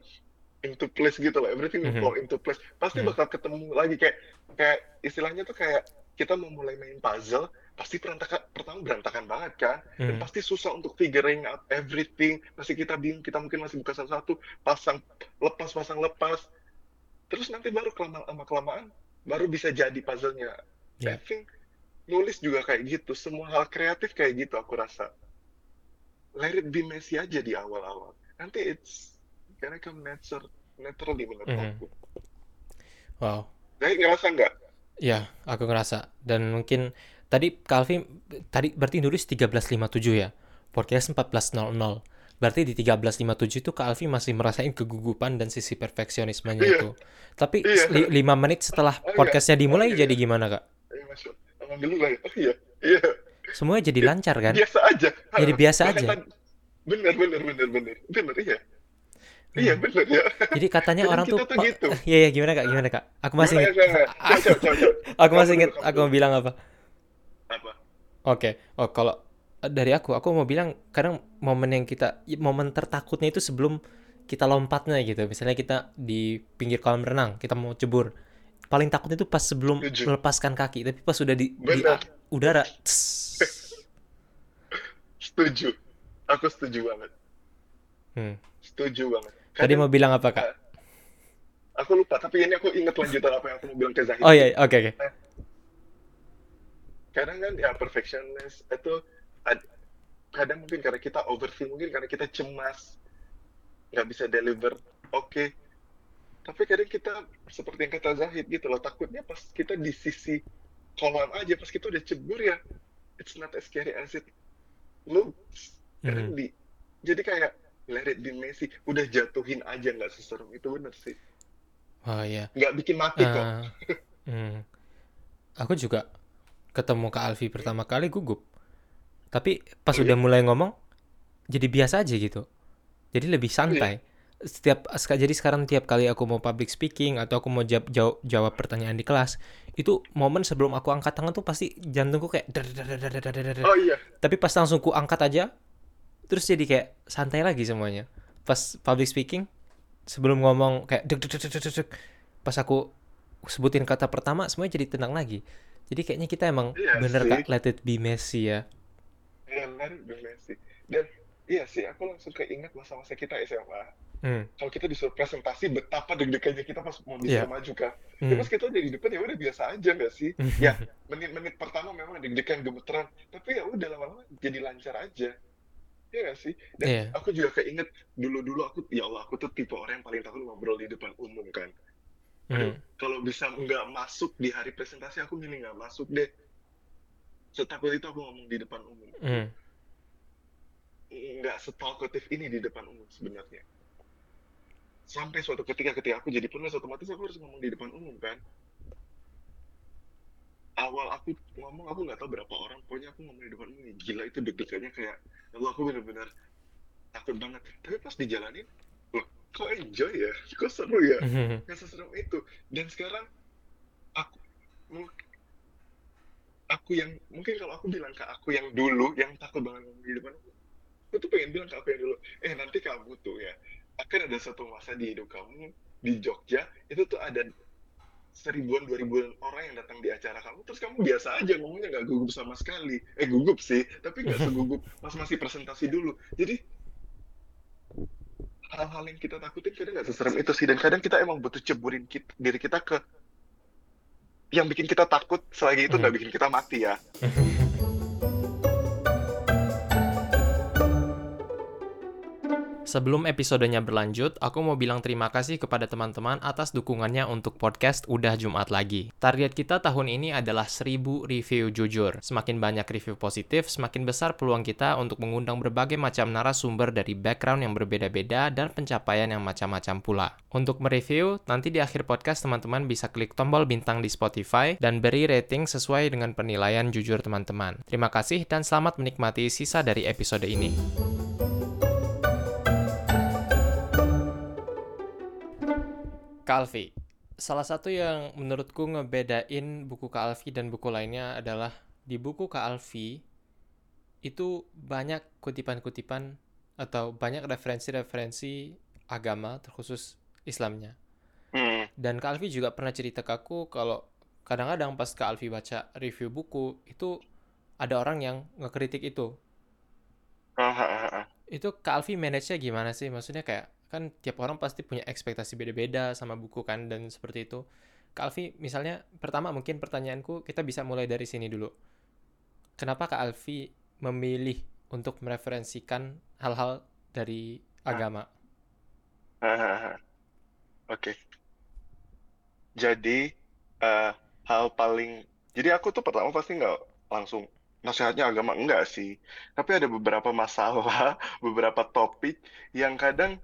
into place gitu loh everything will Mhm. fall into place pasti Hmm. bakal ketemu lagi kayak kayak istilahnya tuh kayak kita mau mulai main puzzle pasti berantakan pertama berantakan banget kan dan Hmm. pasti susah untuk figuring out everything pasti kita bingung kita mungkin masih buka satu-satu pasang lepas pasang lepas terus nanti baru kelama lama kelamaan baru bisa jadi puzzle-nya I Ya. think nulis juga kayak gitu semua hal kreatif kayak gitu aku rasa let it be messy aja di awal-awal nanti it's gonna come natural naturally menurut Mhm. aku Wow. jadi ngerasa nggak Ya, aku ngerasa. Dan mungkin tadi Calvin tadi berarti nulis 1357 ya. Podcast 1400. Berarti di 1357 itu Kak Alfi masih merasain kegugupan dan sisi perfeksionismenya Iya. itu. Tapi Iya. li- lima menit setelah Oh, iya. podcastnya dimulai Oh, iya. jadi gimana Kak? Masuk alhamdulillah ya oh iya iya Semuanya jadi lancar kan? biasa aja Jadi biasa aja. tadi- bener bener bener bener bener iya iya Hmm. bener ya Jadi katanya orang tuh tuh "Pak, gitu." Iya, iya gimana Kak? Gimana Kak? Aku masih coba. Aku masih dulu, aku mau bilang apa? Apa Oke, oh kalau dari aku, aku mau bilang kadang momen yang kita, momen tertakutnya itu sebelum kita lompatnya gitu. Misalnya kita di pinggir kolam renang, kita mau cebur. Paling takut itu pas sebelum Setuju. melepaskan kaki, tapi pas udah di, di Benar. udara. setuju aku setuju banget Hmm. setuju banget Tadi Kadang mau bilang apa Kak? aku lupa tapi ini aku ingat lanjutan apa yang aku mau bilang ke Zahid Oh iya, oke oke. Kadang kan ya perfectionist itu ad- kadang mungkin karena kita overthink mungkin karena kita cemas nggak bisa deliver oke tapi kadang kita seperti yang kata Zahid gitu loh takutnya pas kita di sisi kolam aja pas kita udah cebur ya it's not as scary as it looks kadang Mhm. di jadi kayak let it be messy udah jatuhin aja nggak seserem itu bener sih Oh iya. nggak bikin mati kok Eh, hmm. Aku juga ketemu Kak Alfi pertama kali gugup. Tapi pas Oh, udah mulai ngomong jadi biasa aja gitu. Jadi lebih santai. Setiap jadi sekarang tiap kali aku mau public speaking atau aku mau jawab, jawab, jawab pertanyaan di kelas, itu momen sebelum aku angkat tangan tuh pasti jantungku kayak dar, dar, dar, dar, dar, dar, oh iya Tapi pas langsung ku angkat aja, terus jadi kayak santai lagi semuanya. Pas public speaking, sebelum ngomong kayak deg deg deg deg, deg, pas aku sebutin kata pertama, semuanya jadi tenang lagi. Jadi kayaknya kita emang Iya bener sih. kak let it be messy ya. Iya, let it be messy. Dan iya sih, aku langsung keinget masa-masa kita SMA. Hmm. Kalau kita disuruh presentasi, betapa deg-degannya kita pas mau Iya. disuruh maju kan. Hmm. Ya, pas kita udah di depan ya udah biasa aja nggak sih? ya, menit-menit pertama memang deg-degan gemeteran, tapi ya udah lama-lama jadi lancar aja. Iya nggak sih? Dan Iya. aku juga keinget dulu-dulu aku, ya Allah, aku tuh tipe orang yang paling takut ngobrol di depan umum kan. Aduh, Hmm. kalau bisa nggak masuk di hari presentasi, aku milih nggak masuk deh. Setakut itu aku ngomong di depan umum. Hmm. nggak setalkative ini di depan umum sebenarnya. Sampai suatu ketika ketika aku jadi penulis otomatis aku harus ngomong di depan umum kan. Awal aku ngomong aku nggak tahu berapa orang, pokoknya aku ngomong di depan umum gila itu deg-degannya kayak, ya aku bener-bener takut banget. Tapi pas dijalanin, kok enjoy ya, kok seru ya, nggak seseru itu. Dan sekarang aku aku yang mungkin kalau aku bilang ke aku yang dulu yang takut banget ngomong di depan aku tuh pengen bilang ke aku yang dulu, eh nanti kamu tuh ya akan ada satu masa di hidup kamu di Jogja itu tuh ada seribuan dua ribuan orang yang datang di acara kamu terus kamu biasa aja ngomongnya nggak gugup sama sekali. Eh gugup sih tapi nggak segugup pas masih presentasi dulu. Jadi hal-hal yang kita takutin kadang nggak seserem itu sih dan kadang kita emang butuh ceburin kita, diri kita ke yang bikin kita takut selagi itu Hmm. nggak bikin kita mati ya Sebelum episodenya berlanjut, aku mau bilang terima kasih kepada teman-teman atas dukungannya untuk podcast Udah Jumat Lagi. Target kita tahun ini adalah 1000 review jujur. Semakin banyak review positif, semakin besar peluang kita untuk mengundang berbagai macam narasumber dari background yang berbeda-beda dan pencapaian yang macam-macam pula. Untuk mereview, nanti di akhir podcast teman-teman bisa klik tombol bintang di Spotify dan beri rating sesuai dengan penilaian jujur teman-teman. Terima kasih dan selamat menikmati sisa dari episode ini. Kak Alfi, salah satu yang menurutku ngebedain buku Kak Alfi dan buku lainnya adalah di buku Kak Alfi itu banyak kutipan-kutipan atau banyak referensi-referensi agama terkhusus Islamnya. Hmm. Dan Kak Alfi juga pernah cerita ke aku kalau kadang-kadang pas Kak Alfi baca review buku itu ada orang yang ngekritik itu. Ah, ah, ah. Itu Kak Alfi manage-nya gimana sih? Maksudnya kayak kan tiap orang pasti punya ekspektasi beda-beda sama buku kan dan seperti itu. Kak Alfi misalnya pertama mungkin pertanyaanku kita bisa mulai dari sini dulu. Kenapa Kak Alfi memilih untuk mereferensikan hal-hal dari agama? Oke. Jadi eh, hal paling jadi aku tuh pertama pasti nggak langsung nasihatnya agama enggak sih. Tapi ada beberapa masalah, beberapa topik yang kadang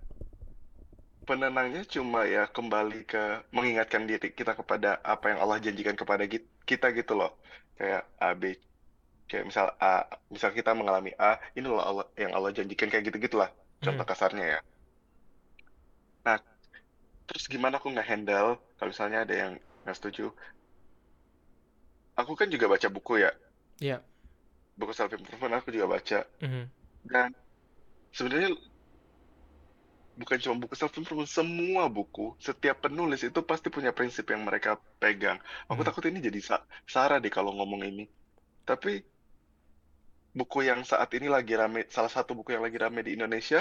penenangnya cuma ya kembali ke mengingatkan diri kita kepada apa yang Allah janjikan kepada kita gitu loh. Kayak A, B, kayak misal A, misal kita mengalami A, ini loh Allah, yang Allah janjikan kayak gitu-gitulah. Contoh Hmm. kasarnya ya. Nah, terus gimana aku nge-handle kalau misalnya ada yang nggak setuju? Aku kan juga baca buku ya, Iya. buku self improvement aku juga baca. Mhm. Dan sebenarnya bukan cuma buku self improvement, semua buku, setiap penulis itu pasti punya prinsip yang mereka pegang. Aku Hmm. takut ini jadi sa Sarah deh kalau ngomong ini. Tapi buku yang saat ini lagi rame, salah satu buku yang lagi rame di Indonesia,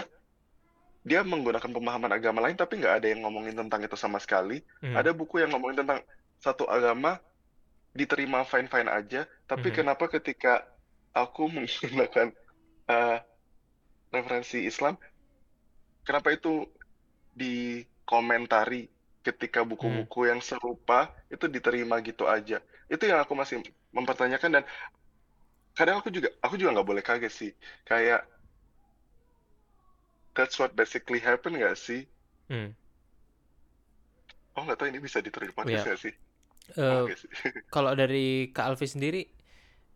dia menggunakan pemahaman agama lain tapi nggak ada yang ngomongin tentang itu sama sekali. Mhm. Ada buku yang ngomongin tentang satu agama diterima fine-fine aja, tapi Mhm. kenapa ketika aku menggunakan eh, referensi Islam, kenapa itu dikomentari ketika Hmm. buku-buku yang serupa itu diterima gitu aja. Itu yang aku masih mempertanyakan dan kadang aku juga aku juga nggak boleh kaget sih. Kayak that's what basically happen nggak sih? Hmm. Oh nggak tahu ini bisa diterima podcast nggak sih? Sih. kalau dari Kak Alfi sendiri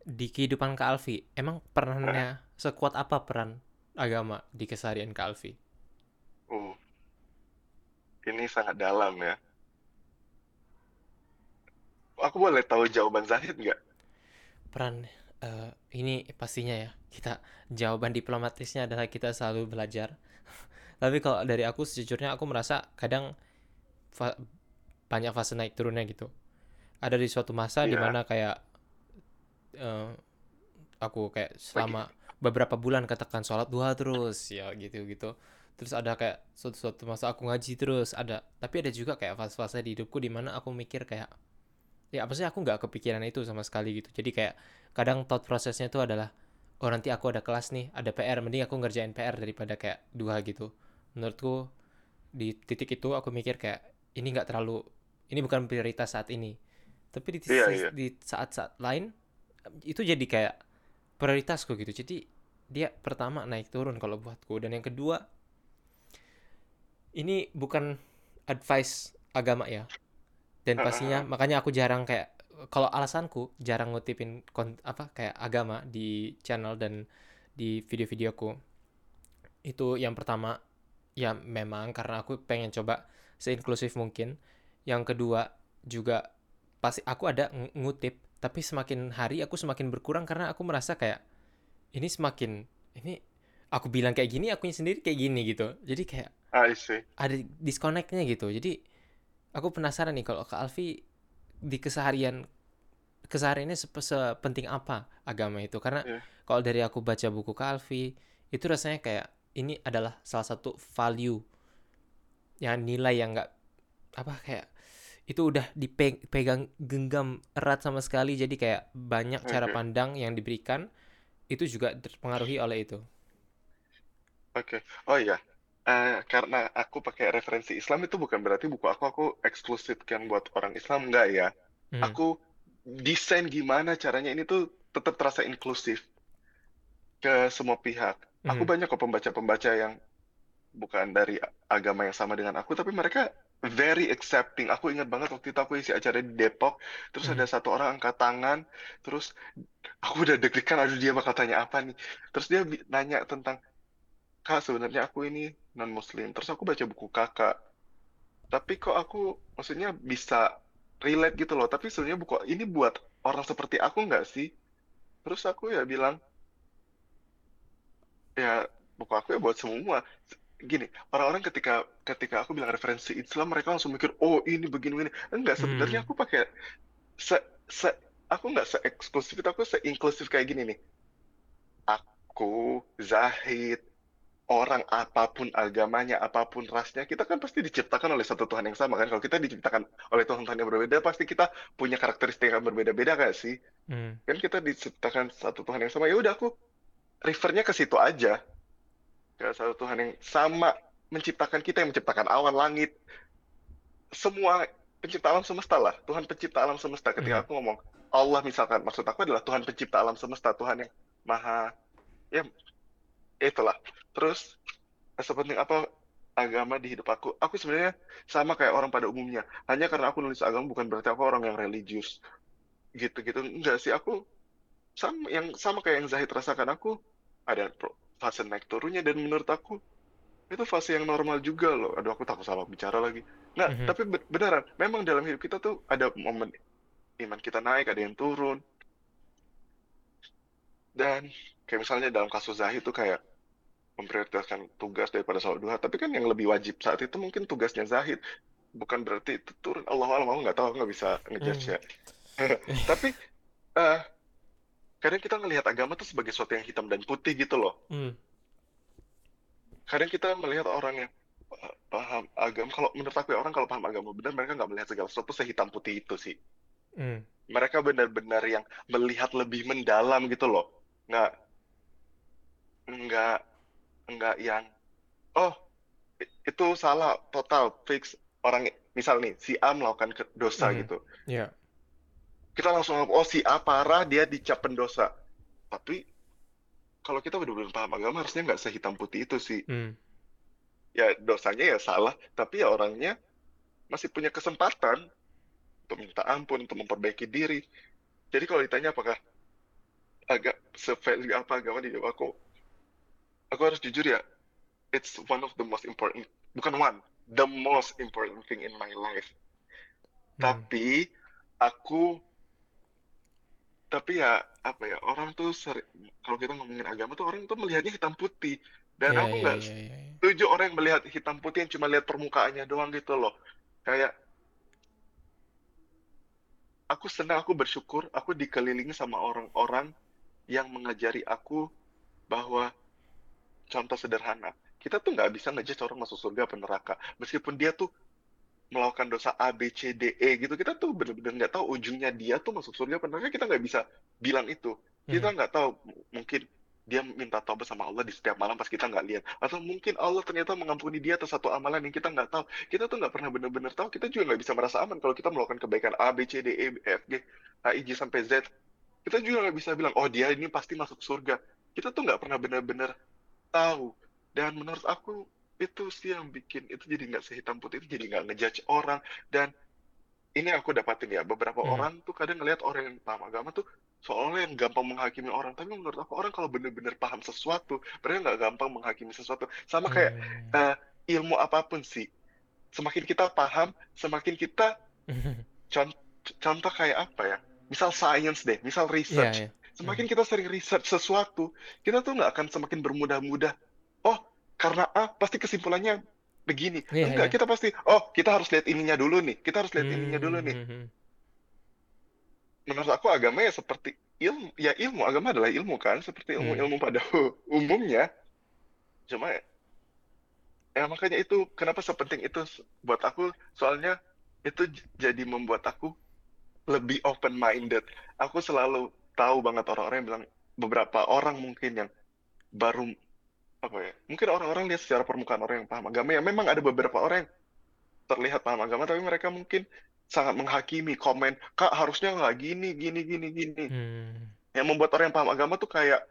di kehidupan Kak Alfi, emang perannya sekuat apa peran agama di keseharian Kak Alfi? Oh, ini sangat dalam ya. Aku boleh tahu jawaban Zahid nggak? Peran eh, ini pastinya ya kita jawaban diplomatisnya adalah kita selalu belajar. Tapi kalau dari aku sejujurnya aku merasa kadang fa- banyak fase naik turunnya gitu. Ada di suatu masa Iya. di mana kayak eh, aku kayak selama beberapa bulan katakan sholat duha terus ya gitu gitu. Terus ada kayak suatu suatu masa aku ngaji terus ada. Tapi ada juga kayak fase-fase di hidupku di mana aku mikir kayak ya apa sih aku nggak kepikiran itu sama sekali gitu. Jadi kayak kadang thought prosesnya itu adalah oh nanti aku ada kelas nih ada PR mending aku ngerjain PR daripada kayak dua gitu. Menurutku di titik itu aku mikir kayak ini nggak terlalu ini bukan prioritas saat ini. Tapi di, sis- iya. di saat-saat lain itu jadi kayak prioritasku gitu. Jadi dia pertama naik turun kalau buatku. Dan yang kedua ini bukan advice agama ya. Dan pastinya makanya aku jarang kayak kalau alasanku jarang ngutipin kon- apa kayak agama di channel dan di video-videoku. Itu yang pertama ya memang karena aku pengen coba seinklusif mungkin. Yang kedua juga pasti aku ada ng- ngutip tapi semakin hari aku semakin berkurang karena aku merasa kayak ini semakin ini aku bilang kayak gini akunya sendiri kayak gini gitu. Jadi kayak I see. ada disconnectnya gitu. Jadi aku penasaran nih kalau Kak Alfi di keseharian kesehariannya sep- sepenting apa agama itu? Karena Iya. kalau dari aku baca buku Kak Alfi itu rasanya kayak ini adalah salah satu value yang nilai yang nggak apa kayak itu udah dipegang genggam erat sama sekali jadi kayak banyak cara Oke. pandang yang diberikan itu juga terpengaruhi oleh itu. Oke. Oh iya. Eh, karena aku pakai referensi Islam itu bukan berarti buku aku aku eksklusifkan buat orang Islam enggak ya. Hmm. Aku desain gimana caranya ini tuh tetap terasa inklusif ke semua pihak. Aku Mhm. banyak kok pembaca-pembaca yang bukan dari agama yang sama dengan aku, tapi mereka very accepting. Aku ingat banget waktu itu aku isi acara di Depok, terus Mhm. ada satu orang angkat tangan, terus aku udah deg-degan, aduh dia bakal tanya apa nih. Terus dia nanya tentang, Kak sebenarnya aku ini non-muslim. Terus aku baca buku kakak. Tapi kok aku maksudnya bisa relate gitu loh. Tapi sebenarnya buku ini buat orang seperti aku nggak sih? Terus aku ya bilang, ya buku aku ya buat semua. Gini, orang-orang ketika ketika aku bilang referensi Islam, mereka langsung mikir, oh ini begini-begini. Enggak, sebenarnya Hmm. aku pakai se, se aku nggak se-eksklusif itu, aku se-inklusif kayak gini nih. Aku, Zahid, orang apa pun agamanya, apa pun rasnya, kita kan pasti diciptakan oleh satu Tuhan yang sama kan. Kalau kita diciptakan oleh Tuhan-Tuhan yang berbeda, pasti kita punya karakteristik yang berbeda-beda kan sih? Hmm. Kan kita diciptakan satu Tuhan yang sama. Ya udah aku refernya ke situ aja. Ke satu Tuhan yang sama menciptakan kita, yang menciptakan awan, langit, semua pencipta alam semesta lah. Tuhan pencipta alam semesta. Ketika Hmm. aku ngomong Allah misalkan, maksud aku adalah Tuhan pencipta alam semesta, Tuhan yang maha, ya itulah. Terus sepenting apa agama di hidup aku? Aku sebenarnya sama kayak orang pada umumnya. Hanya karena aku nulis agama bukan berarti aku orang yang religius gitu-gitu. Enggak sih, aku sama yang sama kayak yang Zahid rasakan aku ada fase naik turunnya dan menurut aku itu fase yang normal juga loh. Aduh, aku takut salah bicara lagi. Nggak, Mhm. tapi be- beneran, memang dalam hidup kita tuh ada momen iman kita naik, ada yang turun. Dan kayak misalnya dalam kasus Zahid tuh kayak memprioritaskan tugas daripada sholat duha. Tapi kan yang lebih wajib saat itu mungkin tugasnya Zahid. Bukan berarti itu turun. Allah alam, aku nggak tahu, nggak bisa ngejudge Hmm. ya. Tapi eh, kadang kita ngelihat agama tuh sebagai sesuatu yang hitam dan putih gitu loh. Hmm. Kadang kita melihat orang yang eh, paham agama, kalau menurut aku ya orang kalau paham agama benar, mereka nggak melihat segala sesuatu sehitam putih itu sih. Hmm. Mereka benar-benar yang melihat lebih mendalam gitu loh. Nggak, nggak, nggak yang, oh itu salah total fix orang misal nih si A melakukan dosa Mhm. gitu. Ya. Kita langsung oh si A parah dia dicap pendosa. Tapi kalau kita benar-benar paham agama harusnya nggak sehitam putih itu sih. Hmm. Ya dosanya ya salah, tapi ya orangnya masih punya kesempatan untuk minta ampun, untuk memperbaiki diri. Jadi kalau ditanya apakah agak se-value apa agama di aku, aku harus jujur ya, it's one of the most important, bukan one, the most important thing in my life. Hmm. Tapi aku, tapi ya apa ya, orang tuh sering, kalau kita ngomongin agama tuh orang tuh melihatnya hitam putih. Dan Ya, aku ya, nggak ya, ya, ya. setuju orang yang melihat hitam putih yang cuma lihat permukaannya doang gitu loh. Kayak aku senang, aku bersyukur, aku dikelilingi sama orang-orang yang mengajari aku bahwa contoh sederhana, kita tuh nggak bisa ngejudge orang masuk surga atau neraka. Meskipun dia tuh melakukan dosa A, B, C, D, E gitu, kita tuh bener-bener nggak tahu ujungnya dia tuh masuk surga atau neraka, kita nggak bisa bilang itu. Kita Hmm. nggak tahu, mungkin dia minta taubat sama Allah di setiap malam pas kita nggak lihat. Atau mungkin Allah ternyata mengampuni dia atas satu amalan yang kita nggak tahu. Kita tuh nggak pernah bener-bener tahu, kita juga nggak bisa merasa aman kalau kita melakukan kebaikan A, B, C, D, E, F, G, H, I, J, sampai Z. Kita juga nggak bisa bilang, oh dia ini pasti masuk surga. Kita tuh nggak pernah bener-bener tahu. Dan menurut aku itu sih yang bikin itu jadi nggak sehitam putih, itu jadi nggak ngejudge orang. Dan ini aku dapatin ya, beberapa Hmm. orang tuh kadang ngelihat orang yang paham agama tuh seolah yang gampang menghakimi orang. Tapi menurut aku orang kalau bener-bener paham sesuatu, mereka nggak gampang menghakimi sesuatu. Sama kayak Hmm. eh, ilmu apa pun sih. Semakin kita paham, semakin kita con- contoh kayak apa ya? Misal science deh, misal Iya, research. iya. Semakin kita sering research sesuatu, kita tuh nggak akan semakin bermudah-mudah. Oh, karena A pasti kesimpulannya begini. Iya, Enggak, iya. kita pasti, oh kita harus lihat ininya dulu nih. Kita harus lihat ininya dulu nih. Hmm. Menurut aku agama ya seperti ilmu, ya ilmu. Agama adalah ilmu kan, seperti Hmm. ilmu-ilmu pada umumnya. Cuma ya makanya itu kenapa sepenting itu buat aku. Soalnya itu jadi membuat aku lebih open minded. Aku selalu tahu banget orang-orang yang bilang beberapa orang mungkin yang baru apa ya? Mungkin orang-orang lihat secara permukaan orang yang paham agama ya memang ada beberapa orang yang terlihat paham agama tapi mereka mungkin sangat menghakimi komen kak harusnya nggak gini gini gini gini Hmm. yang membuat orang yang paham agama tuh kayak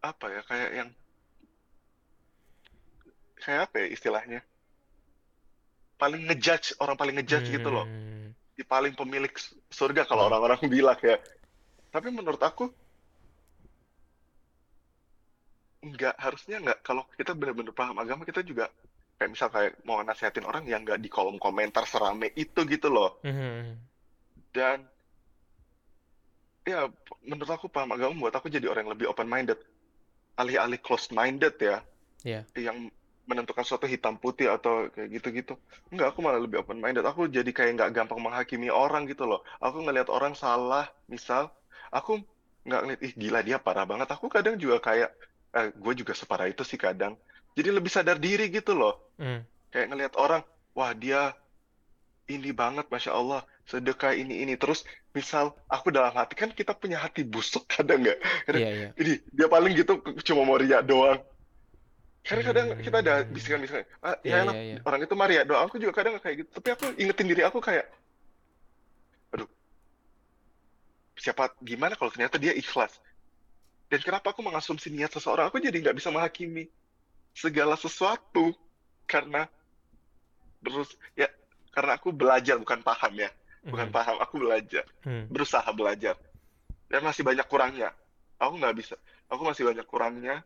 apa ya kayak yang kayak apa ya istilahnya paling ngejudge orang paling ngejudge gitu loh Di paling pemilik surga kalau Hmm. orang-orang bilang ya tapi menurut aku nggak harusnya nggak kalau kita benar-benar paham agama kita juga kayak misal kayak mau nasihatin orang yang nggak di kolom komentar serame itu gitu loh Hmm. dan ya menurut aku paham agama membuat aku jadi orang yang lebih open minded alih-alih closed minded ya Iya. yang menentukan suatu hitam putih atau kayak gitu-gitu. Enggak aku malah lebih open minded aku jadi kayak nggak gampang menghakimi orang gitu loh. Aku ngelihat orang salah misal aku nggak ngeliat ih gila dia parah banget. Aku kadang juga kayak eh, gue juga separah itu sih kadang. Jadi lebih sadar diri gitu loh. Hmm. kayak ngelihat orang wah dia ini banget masya Allah sedekah ini ini. Terus misal aku dalam hati kan kita punya hati busuk kadang nggak kadang Iya, iya. ini dia paling gitu cuma mau riak doang karena kadang kita ada Hmm. bisikan-bisikan ah, ya enak iya, iya. orang itu Maria doang aku juga kadang kayak gitu tapi aku ingetin diri aku kayak aduh siapa gimana kalau ternyata dia ikhlas dan kenapa aku mengasumsi niat seseorang aku jadi nggak bisa menghakimi segala sesuatu karena terus ya karena aku belajar bukan paham ya bukan Hmm. paham aku belajar Hmm. berusaha belajar dan masih banyak kurangnya aku nggak bisa aku masih banyak kurangnya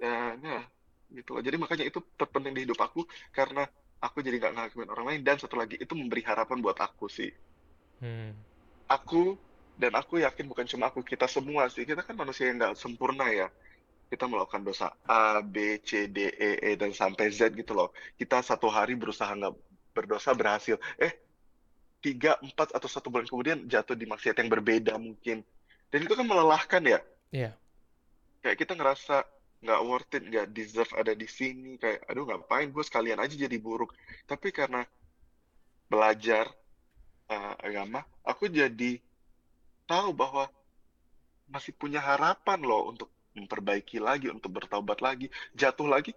ya gitu loh. Jadi makanya itu terpenting di hidup aku karena aku jadi nggak ngakuin orang lain dan satu lagi itu memberi harapan buat aku sih. Hmm. aku dan aku yakin bukan cuma aku kita semua sih. Kita kan manusia yang nggak sempurna ya. Kita melakukan dosa A B C D E E dan sampai Z gitu loh. Kita satu hari berusaha nggak berdosa berhasil. Eh tiga empat atau satu bulan kemudian jatuh di maksiat yang berbeda mungkin. Dan itu kan melelahkan ya. Iya. kayak kita ngerasa nggak worth it nggak deserve ada di sini kayak aduh ngapain gue sekalian aja jadi buruk tapi karena belajar uh, agama, aku jadi tahu bahwa masih punya harapan loh untuk memperbaiki lagi, untuk bertobat lagi, jatuh lagi,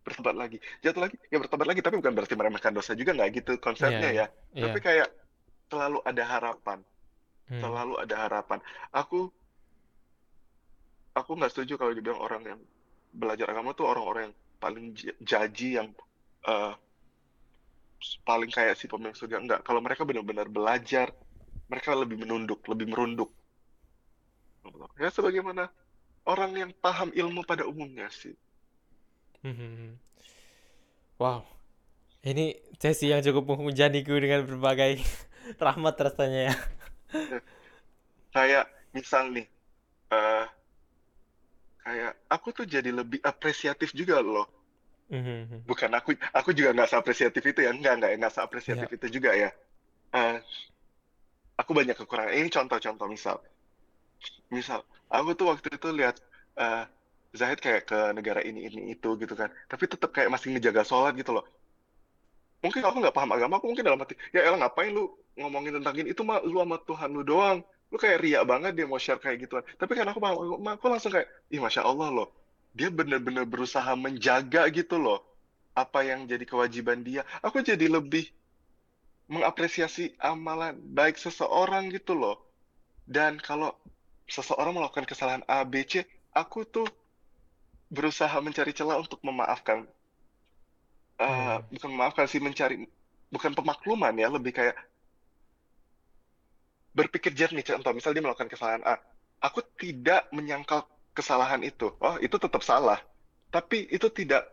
bertobat lagi, jatuh lagi, ya bertobat lagi. Tapi bukan berarti meremehkan dosa juga nggak gitu konsepnya Iya, ya. iya. Tapi kayak selalu ada harapan, Hmm. selalu ada harapan. Aku aku nggak setuju kalau dibilang orang yang belajar agama tuh orang-orang yang paling jaji yang uh, paling kayak si pemilik surga enggak kalau mereka benar-benar belajar mereka lebih menunduk lebih merunduk ya sebagaimana orang yang paham ilmu pada umumnya sih Hmm. Wow, ini sesi yang cukup menghujaniku dengan berbagai rahmat rasanya ya. kayak misal nih uh, kayak aku tuh jadi lebih apresiatif juga loh. Hmm. bukan aku aku juga nggak seapresiatif itu ya. Enggak enggak nggak seapresiatif Ya. itu juga ya. Eh, aku banyak kekurangan. Ini contoh-contoh misal. Misal aku tuh waktu itu lihat eh, Zahid kayak ke negara ini ini itu gitu kan. Tapi tetap kayak masih ngejaga sholat gitu loh. Mungkin aku nggak paham agama aku mungkin dalam hati ya elah ngapain lu ngomongin tentang ini? Itu mah lu sama Tuhan lu doang lu kayak riak banget dia mau share kayak gituan tapi kan aku paham agama aku langsung kayak ih masya Allah loh dia bener-bener berusaha menjaga gitu loh apa yang jadi kewajiban dia aku jadi lebih mengapresiasi amalan baik seseorang gitu loh dan kalau seseorang melakukan kesalahan A, B, C, aku tuh berusaha mencari celah untuk memaafkan. Hmm. bukan memaafkan sih, mencari, bukan pemakluman ya, lebih kayak berpikir jernih. Contoh, misal dia melakukan kesalahan A. Aku tidak menyangkal kesalahan itu. Oh, itu tetap salah. Tapi itu tidak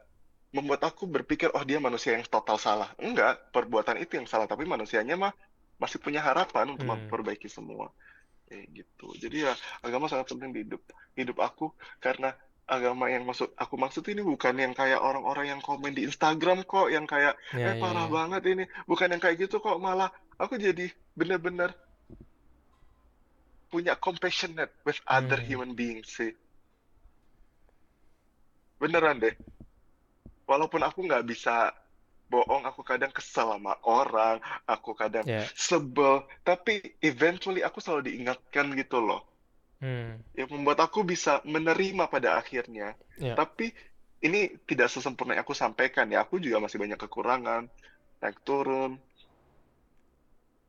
membuat aku berpikir, oh dia manusia yang total salah. Enggak, perbuatan itu yang salah. Tapi manusianya mah masih punya harapan untuk Hmm. memperbaiki semua. Kayak gitu. Jadi ya agama sangat penting di hidup hidup aku karena agama yang maksud aku maksud ini bukan yang kayak orang-orang yang komen di Instagram kok yang kayak Ya, eh ya, parah ya. banget ini bukan yang kayak gitu kok malah aku jadi bener-bener punya compassionate with other Hmm. human beings sih beneran deh walaupun aku nggak bisa bohong aku kadang kesel sama orang aku kadang Ya. sebel tapi eventually aku selalu diingatkan gitu loh Hmm. yang membuat aku bisa menerima pada akhirnya. Ya. Tapi ini tidak sesempurna yang aku sampaikan ya. Aku juga masih banyak kekurangan, naik turun.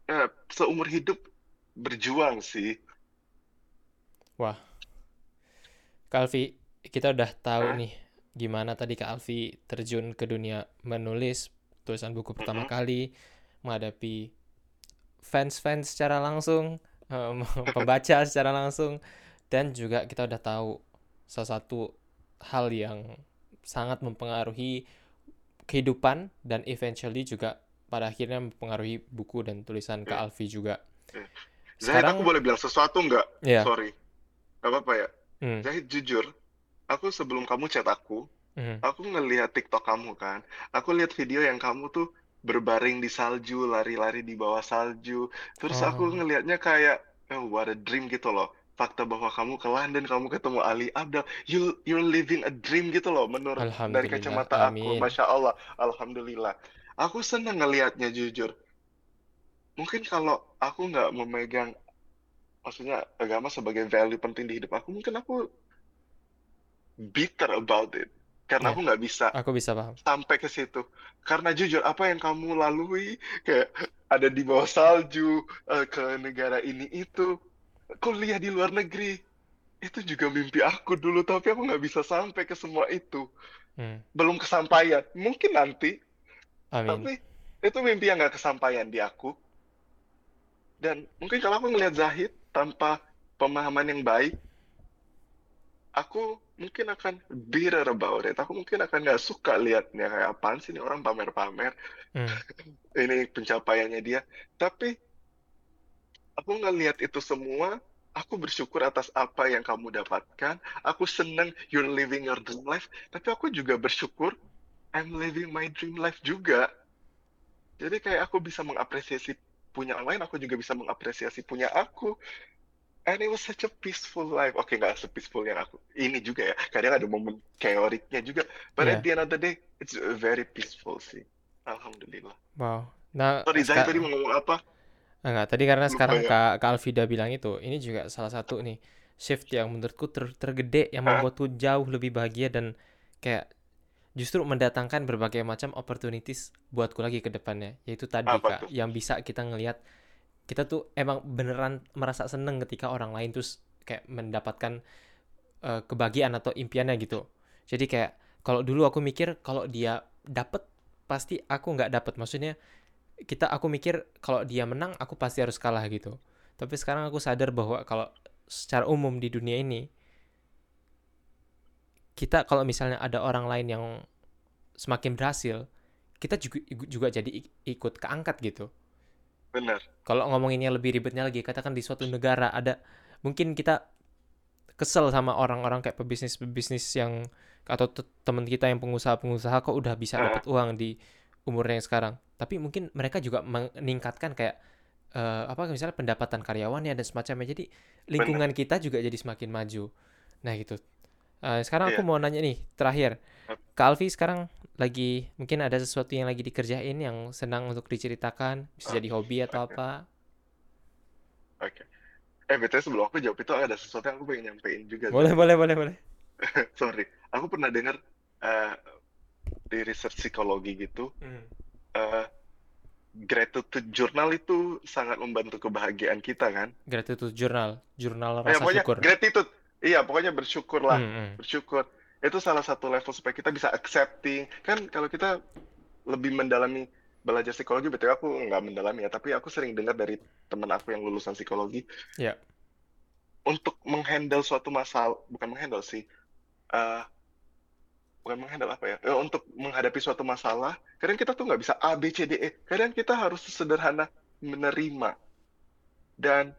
Ya, seumur hidup berjuang sih. Wah, Kak Alfi, kita udah tahu Hah? nih gimana tadi Kak Alfi terjun ke dunia menulis tulisan buku pertama Mm-mm. kali, menghadapi fans-fans secara langsung, em, pembaca secara langsung, dan juga kita udah tahu salah satu hal yang sangat mempengaruhi kehidupan dan eventually juga pada akhirnya mempengaruhi buku dan tulisan Kak Ya. Alfi juga. Ya. Zahid, Sekarang, aku boleh bilang sesuatu nggak? ya, Sorry. Gak apa-apa ya. hmm, Zahid, jujur. Aku sebelum kamu chat aku, hmm, aku ngelihat TikTok kamu kan. Aku lihat video yang kamu tuh berbaring di salju, lari-lari di bawah salju. Terus aku oh, ngelihatnya kayak, oh, what a dream gitu loh. Fakta bahwa kamu ke London, kamu ketemu Ali Abdal, you you're living a dream gitu loh menurut dari kacamata aku. amin. Masya Allah, Alhamdulillah. Aku senang ngelihatnya jujur. Mungkin kalau aku nggak memegang, maksudnya agama sebagai value penting di hidup aku, mungkin aku bitter about it. Karena Ya, aku nggak bisa aku bisa paham. sampai ke situ. Karena jujur, apa yang kamu lalui, kayak ada di bawah salju, eh, ke negara ini itu, kuliah di luar negeri, itu juga mimpi aku dulu, tapi aku nggak bisa sampai ke semua itu. Hmm, Belum kesampaian. Mungkin nanti, amin. tapi itu mimpi yang nggak kesampaian di aku. Dan mungkin kalau aku ngelihat Zahid tanpa pemahaman yang baik, aku mungkin akan bitter about it. Aku mungkin akan nggak suka liatnya kayak apaan sih ini orang pamer-pamer. Hmm, Ini pencapaiannya dia. Tapi aku ngelihat itu semua, aku bersyukur atas apa yang kamu dapatkan. Aku senang you're living your dream life. Tapi aku juga bersyukur I'm living my dream life juga. Jadi kayak aku bisa mengapresiasi punya orang lain, aku juga bisa mengapresiasi punya aku. And it was such a peaceful life. Oke, nggak se-peaceful yang aku. Ini juga ya. Kadang ada momen chaoticnya juga. But at ya, the end of the day, it's very peaceful sih. Alhamdulillah. wow. Nah, Sorry, Zahid tadi mau ngomong apa? Enggak, tadi karena Lupa sekarang ya. Kak, Kak Alvida bilang itu, ini juga salah satu nih shift yang menurutku ter- tergede yang membuatku jauh lebih bahagia dan kayak justru mendatangkan berbagai macam opportunities buatku lagi ke depannya. Yaitu tadi Apa Kak, tuh? yang bisa kita ngelihat kita tuh emang beneran merasa seneng ketika orang lain terus kayak mendapatkan eh, kebahagiaan atau impiannya gitu. Jadi kayak kalau dulu aku mikir kalau dia dapet pasti aku nggak dapet. Maksudnya kita aku mikir kalau dia menang aku pasti harus kalah gitu. Tapi sekarang aku sadar bahwa kalau secara umum di dunia ini kita kalau misalnya ada orang lain yang semakin berhasil, kita juga juga jadi ik- ikut keangkat gitu. Benar. Kalau ngomonginnya lebih ribetnya lagi, katakan di suatu negara ada mungkin kita kesel sama orang-orang kayak pebisnis-pebisnis yang atau te- teman kita yang pengusaha-pengusaha kok udah bisa Ah, dapat uang di umurnya yang sekarang. Tapi mungkin mereka juga meningkatkan kayak eh, apa misalnya pendapatan karyawannya dan semacamnya. Jadi benar. lingkungan kita juga jadi semakin maju. Nah gitu. Eh, sekarang aku Iya. mau nanya nih terakhir. Kak Alfi sekarang lagi mungkin ada sesuatu yang lagi dikerjain yang senang untuk diceritakan, bisa jadi hobi atau Oke. apa? Oke. Eh, BTW sebelum aku jawab itu ada sesuatu yang aku pengen nyampein juga, Boleh, boleh, boleh, boleh. Sorry. Aku pernah dengar eh, di research psikologi gitu, Hmm. eh, gratitude journal itu sangat membantu kebahagiaan kita kan? Gratitude journal, jurnal Ya, rasa pokoknya syukur. gratitude. Iya, pokoknya bersyukur lah. Hmm, hmm. Bersyukur. Itu salah satu level supaya kita bisa accepting. Kan kalau kita lebih mendalami belajar psikologi, betul aku nggak mendalami ya, tapi aku sering dengar dari teman aku yang lulusan psikologi, Ya, untuk menghandle suatu masalah, bukan menghandle sih, eh, bukan menghandle apa ya, Eh, untuk menghadapi suatu masalah, kadang kita tuh nggak bisa A, B, C, D, E. Kadang kita harus sederhana menerima. Dan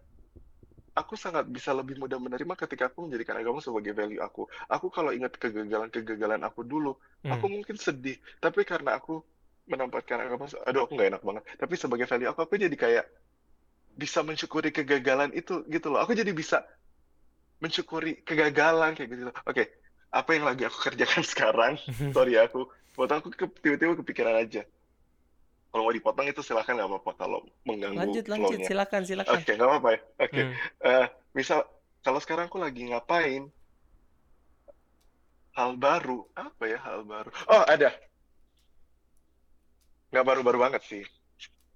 aku sangat bisa lebih mudah menerima ketika aku menjadikan agama sebagai value aku. Aku kalau ingat kegagalan-kegagalan aku dulu, aku hmm. mungkin sedih. Tapi karena aku menempatkan agama, aduh aku nggak enak banget. Tapi sebagai value aku, aku jadi kayak bisa mensyukuri kegagalan itu gitu loh. Aku jadi bisa mensyukuri kegagalan kayak gitu. Oke, apa yang lagi aku kerjakan sekarang? Sorry ya, aku potong aku tiba-tiba kepikiran aja. Kalau mau dipotong itu silahkan nggak apa-apa kalau mengganggu Lanjut, lanjut, flow-nya. silakan, silakan. Oke, nggak apa-apa ya. Oke, Hmm. Eh, misal kalau sekarang aku lagi ngapain hal baru, apa ya hal baru? Oh, ada. Nggak baru-baru banget sih.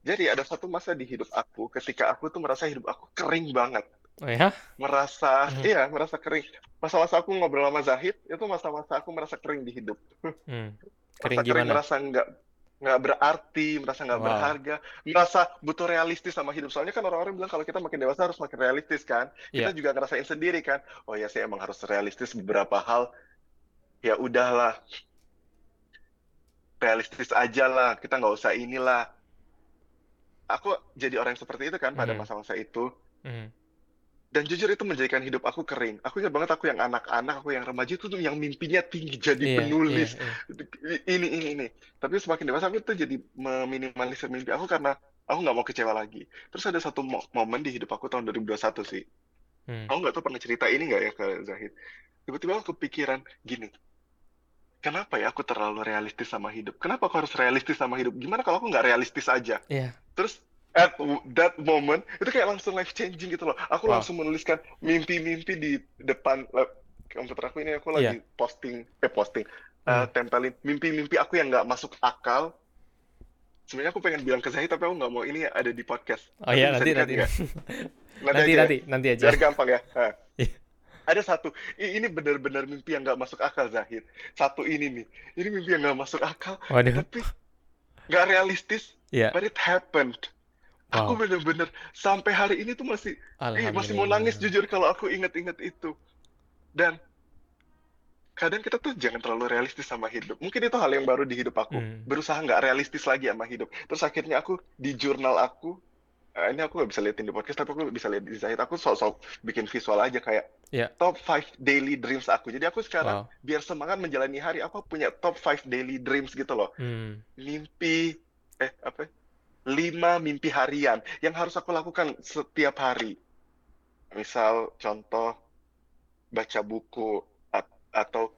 Jadi ada satu masa di hidup aku ketika aku tuh merasa hidup aku kering banget. Oh ya? Merasa, Hmm. iya, merasa kering. Masa-masa aku ngobrol sama Zahid, itu masa-masa aku merasa kering di hidup. Hmm. Merasa Kering kering, gimana? merasa nggak nggak berarti, merasa nggak Wow. berharga, merasa butuh realistis sama hidup. Soalnya kan orang-orang bilang kalau kita makin dewasa harus makin realistis kan. Kita Iya. juga ngerasain sendiri kan. Oh ya sih emang harus realistis beberapa hal. Ya udahlah, realistis aja lah. Kita nggak usah inilah. Aku jadi orang yang seperti itu kan pada Hmm. masa-masa itu. Hmm. Dan jujur itu menjadikan hidup aku kering. Aku ingat banget aku yang anak-anak, aku yang remaja itu tuh yang mimpinya tinggi jadi iya, penulis. iya. Ini, ini, ini. Tapi semakin dewasa aku tuh jadi meminimalisir mimpi aku karena aku nggak mau kecewa lagi. Terus ada satu mo- momen di hidup aku tahun 2021 sih. Hmm. Aku nggak tahu pernah cerita ini nggak ya ke Zahid. Tiba-tiba aku kepikiran gini. Kenapa ya aku terlalu realistis sama hidup? Kenapa aku harus realistis sama hidup? Gimana kalau aku nggak realistis aja? Iya. Terus at that moment itu kayak langsung life changing gitu loh. Aku Wow. langsung menuliskan mimpi-mimpi di depan komputer aku ini. Aku lagi Iya. posting, eh posting, eh, Hmm. tempelin mimpi-mimpi aku yang nggak masuk akal. Sebenarnya aku pengen bilang ke Zahid tapi aku nggak mau ini ada di podcast. Oh iya, nanti, nanti. Nanti Nanti, aja ya. nanti, nanti aja. Biar gampang ya. Nah, Iya. ada satu, ini benar-benar mimpi yang nggak masuk akal Zahid. Satu ini nih, ini mimpi yang nggak masuk akal, Waduh. tapi nggak realistis, Iya. but it happened. Aku bener-bener sampai hari ini tuh masih, ih, masih mau nangis jujur kalau aku inget-inget itu. Dan kadang kita tuh jangan terlalu realistis sama hidup. Mungkin itu hal yang baru di hidup aku. Hmm. Berusaha nggak realistis lagi sama hidup. Terus akhirnya aku di jurnal aku, eh, ini aku nggak bisa liatin di podcast, tapi aku bisa lihat di Zahid. Aku sok-sok bikin visual aja kayak Iya. top 5 daily dreams aku. Jadi aku sekarang Wow. biar semangat menjalani hari, aku punya top 5 daily dreams gitu loh. Hmm. Mimpi, eh apa? 5 mimpi harian yang harus aku lakukan setiap hari. Misal contoh baca buku at- atau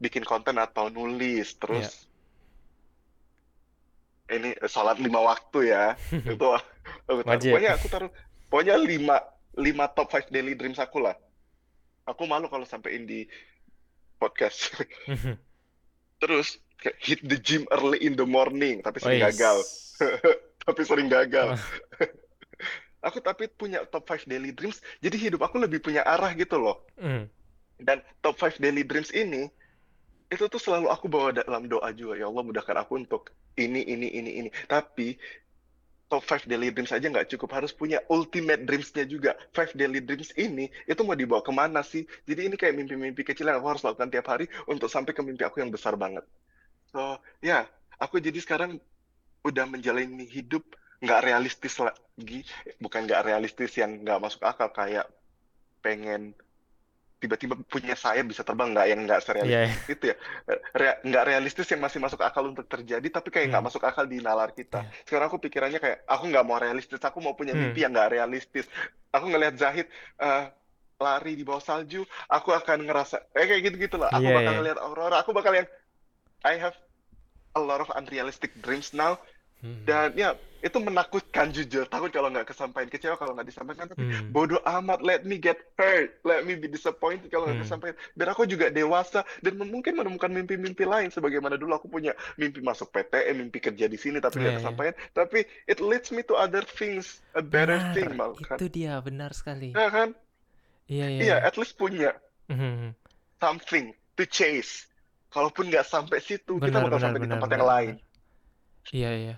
bikin konten atau nulis, terus ini eh, sholat lima waktu ya. Itu aku taruh. Wajib. Pokoknya aku taruh, pokoknya lima, lima top 5 daily dreams aku lah. Aku malu kalau sampein di podcast. Terus kayak hit the gym early in the morning, tapi sering Wais. gagal. tapi sering gagal. Oh. Aku tapi punya top 5 daily dreams, jadi hidup aku lebih punya arah gitu loh. Hmm. Dan top 5 daily dreams ini, itu tuh selalu aku bawa dalam doa juga. Ya Allah mudahkan aku untuk ini, ini, ini, ini. Tapi top 5 daily dreams aja nggak cukup. Harus punya ultimate dreams-nya juga. 5 daily dreams ini, itu mau dibawa ke mana sih? Jadi ini kayak mimpi-mimpi kecil yang aku harus lakukan tiap hari untuk sampai ke mimpi aku yang besar banget. So, ya, aku jadi sekarang udah menjalani hidup nggak realistis lagi. Bukan nggak realistis yang nggak masuk akal. Kayak pengen tiba-tiba punya sayap bisa terbang nggak yang nggak Iya. serealistis itu ya Rea- nggak realistis yang masih masuk akal untuk terjadi tapi kayak nggak Hmm. masuk akal di nalar kita Iya. sekarang aku pikirannya kayak aku nggak mau realistis aku mau punya Hmm. mimpi yang nggak realistis aku ngelihat Zahid eh, lari di bawah salju aku akan ngerasa eh kayak gitu gitu lah aku Iya, bakal iya. ngelihat aurora aku bakal yang I have a lot of unrealistic dreams now Hmm. dan ya itu menakutkan jujur takut kalau nggak kesampaian kecewa kalau nggak disampaikan tapi Hmm. bodoh amat let me get hurt let me be disappointed kalau nggak Hmm. kesampaian biar aku juga dewasa dan mungkin menemukan mimpi-mimpi lain sebagaimana dulu aku punya mimpi masuk PTN mimpi kerja di sini tapi nggak Iya, iya. kesampaian tapi it leads me to other things a better Benar, thing bahkan itu dia benar sekali. ya kan Iya iya. iya iya. at least punya Hmm. something to chase kalaupun nggak sampai situ kita Benar bakal benar sampai di benar tempat benar. yang lain benar. Iya iya.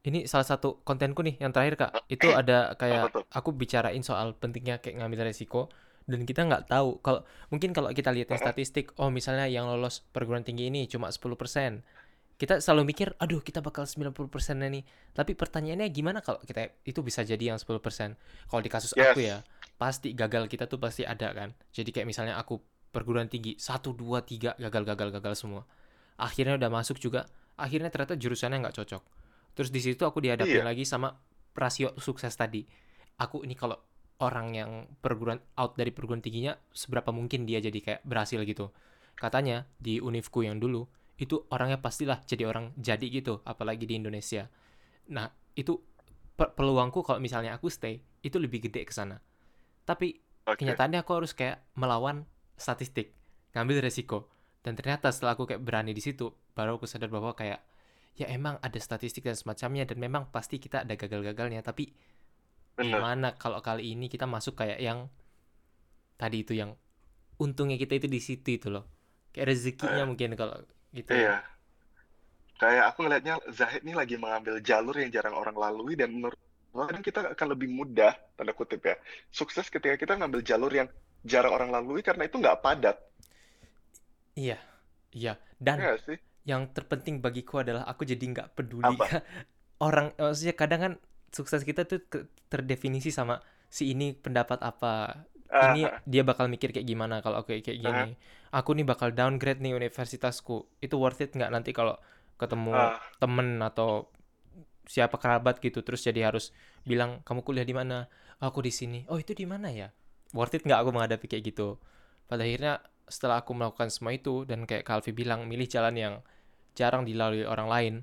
Ini salah satu kontenku nih yang terakhir kak. Itu ada kayak aku bicarain soal pentingnya kayak ngambil resiko dan kita nggak tahu kalau mungkin kalau kita liatin statistik, oh misalnya yang lolos perguruan tinggi ini cuma 10%. Kita selalu mikir, aduh kita bakal 90% nih. Tapi pertanyaannya gimana kalau kita itu bisa jadi yang 10%? Kalau di kasus aku yes ya, pasti gagal kita tuh pasti ada kan. Jadi kayak misalnya aku perguruan tinggi 1 2 3 gagal gagal gagal semua. Akhirnya udah masuk juga, akhirnya ternyata jurusannya nggak cocok. Terus di situ aku dihadapin iya lagi sama rasio sukses tadi. Aku ini kalau orang yang perguruan out dari perguruan tingginya seberapa mungkin dia jadi kayak berhasil gitu. Katanya di univku yang dulu itu orangnya pastilah jadi orang jadi gitu, apalagi di Indonesia. Nah, itu pe- peluangku kalau misalnya aku stay itu lebih gede ke sana. Tapi oke kenyataannya aku harus kayak melawan statistik, ngambil resiko. Dan ternyata setelah aku kayak berani di situ, baru aku sadar bahwa kayak ya emang ada statistik dan semacamnya dan memang pasti kita ada gagal-gagalnya, tapi bener gimana kalau kali ini kita masuk kayak yang tadi itu yang untungnya kita itu di situ itu loh. Kayak rezekinya Eh, mungkin kalau gitu iya ya. kayak aku ngelihatnya Zahid nih lagi mengambil jalur yang jarang orang lalui dan menurut kadang kita akan lebih mudah tanda kutip ya sukses ketika kita ngambil jalur yang jarang orang lalui karena itu nggak padat. Iya. Iya. Dan ya sih? yang terpenting bagiku adalah aku jadi nggak peduli apa? orang maksudnya kadang kan sukses kita tuh terdefinisi sama si ini pendapat apa. Ini ah. dia bakal mikir kayak gimana kalau aku kayak ah. gini. Aku nih bakal downgrade nih universitasku. Itu worth it nggak nanti kalau ketemu ah. temen atau siapa kerabat gitu terus jadi harus bilang kamu kuliah di mana? Aku di sini. Oh itu di mana ya worth it nggak aku menghadapi kayak gitu? Pada akhirnya setelah aku melakukan semua itu dan kayak Kalvi bilang milih jalan yang jarang dilalui orang lain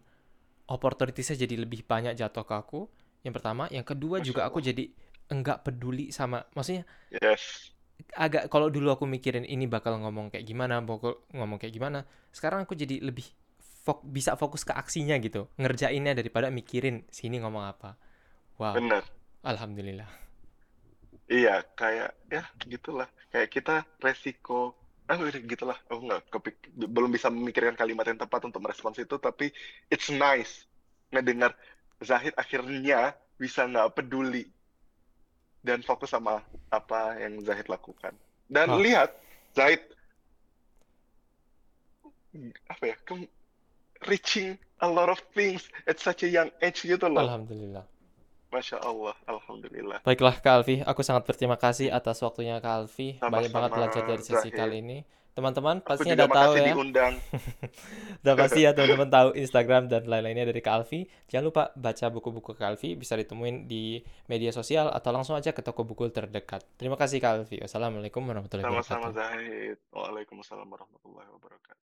opportunitiesnya jadi lebih banyak jatuh ke aku. Yang pertama yang kedua Masya juga aku jadi enggak peduli sama maksudnya yes. agak kalau dulu aku mikirin ini bakal ngomong kayak gimana bakal ngomong kayak gimana sekarang aku jadi lebih fok bisa fokus ke aksinya gitu ngerjainnya daripada mikirin sini ngomong apa. Wow. Bener. Alhamdulillah iya kayak ya gitulah. Kayak kita resiko ah udah gitulah. Aku nggak kepik belum bisa memikirkan kalimat yang tepat untuk merespons itu tapi it's nice ngedengar Zahid akhirnya bisa nggak peduli dan fokus sama apa yang Zahid lakukan. Dan wah lihat Zahid apa ya reaching a lot of things at such a young age gitu loh. Alhamdulillah Masya Allah Alhamdulillah Baiklah Kak Alfi, aku sangat berterima kasih atas waktunya Kak Alfi. Banyak banget sama-sama belajar dari sesi Zahid kali ini. Teman-teman pastinya udah tahu ya. diundang Udah pasti ya teman-teman tahu Instagram dan lain-lainnya dari Kak Alfi. Jangan lupa baca buku-buku Kak Alfi, bisa ditemuin di media sosial atau langsung aja ke toko buku terdekat. Terima kasih Kak Alfi. Wassalamualaikum warahmatullahi sama-sama wabarakatuh. Zahid Waalaikumsalam warahmatullahi wabarakatuh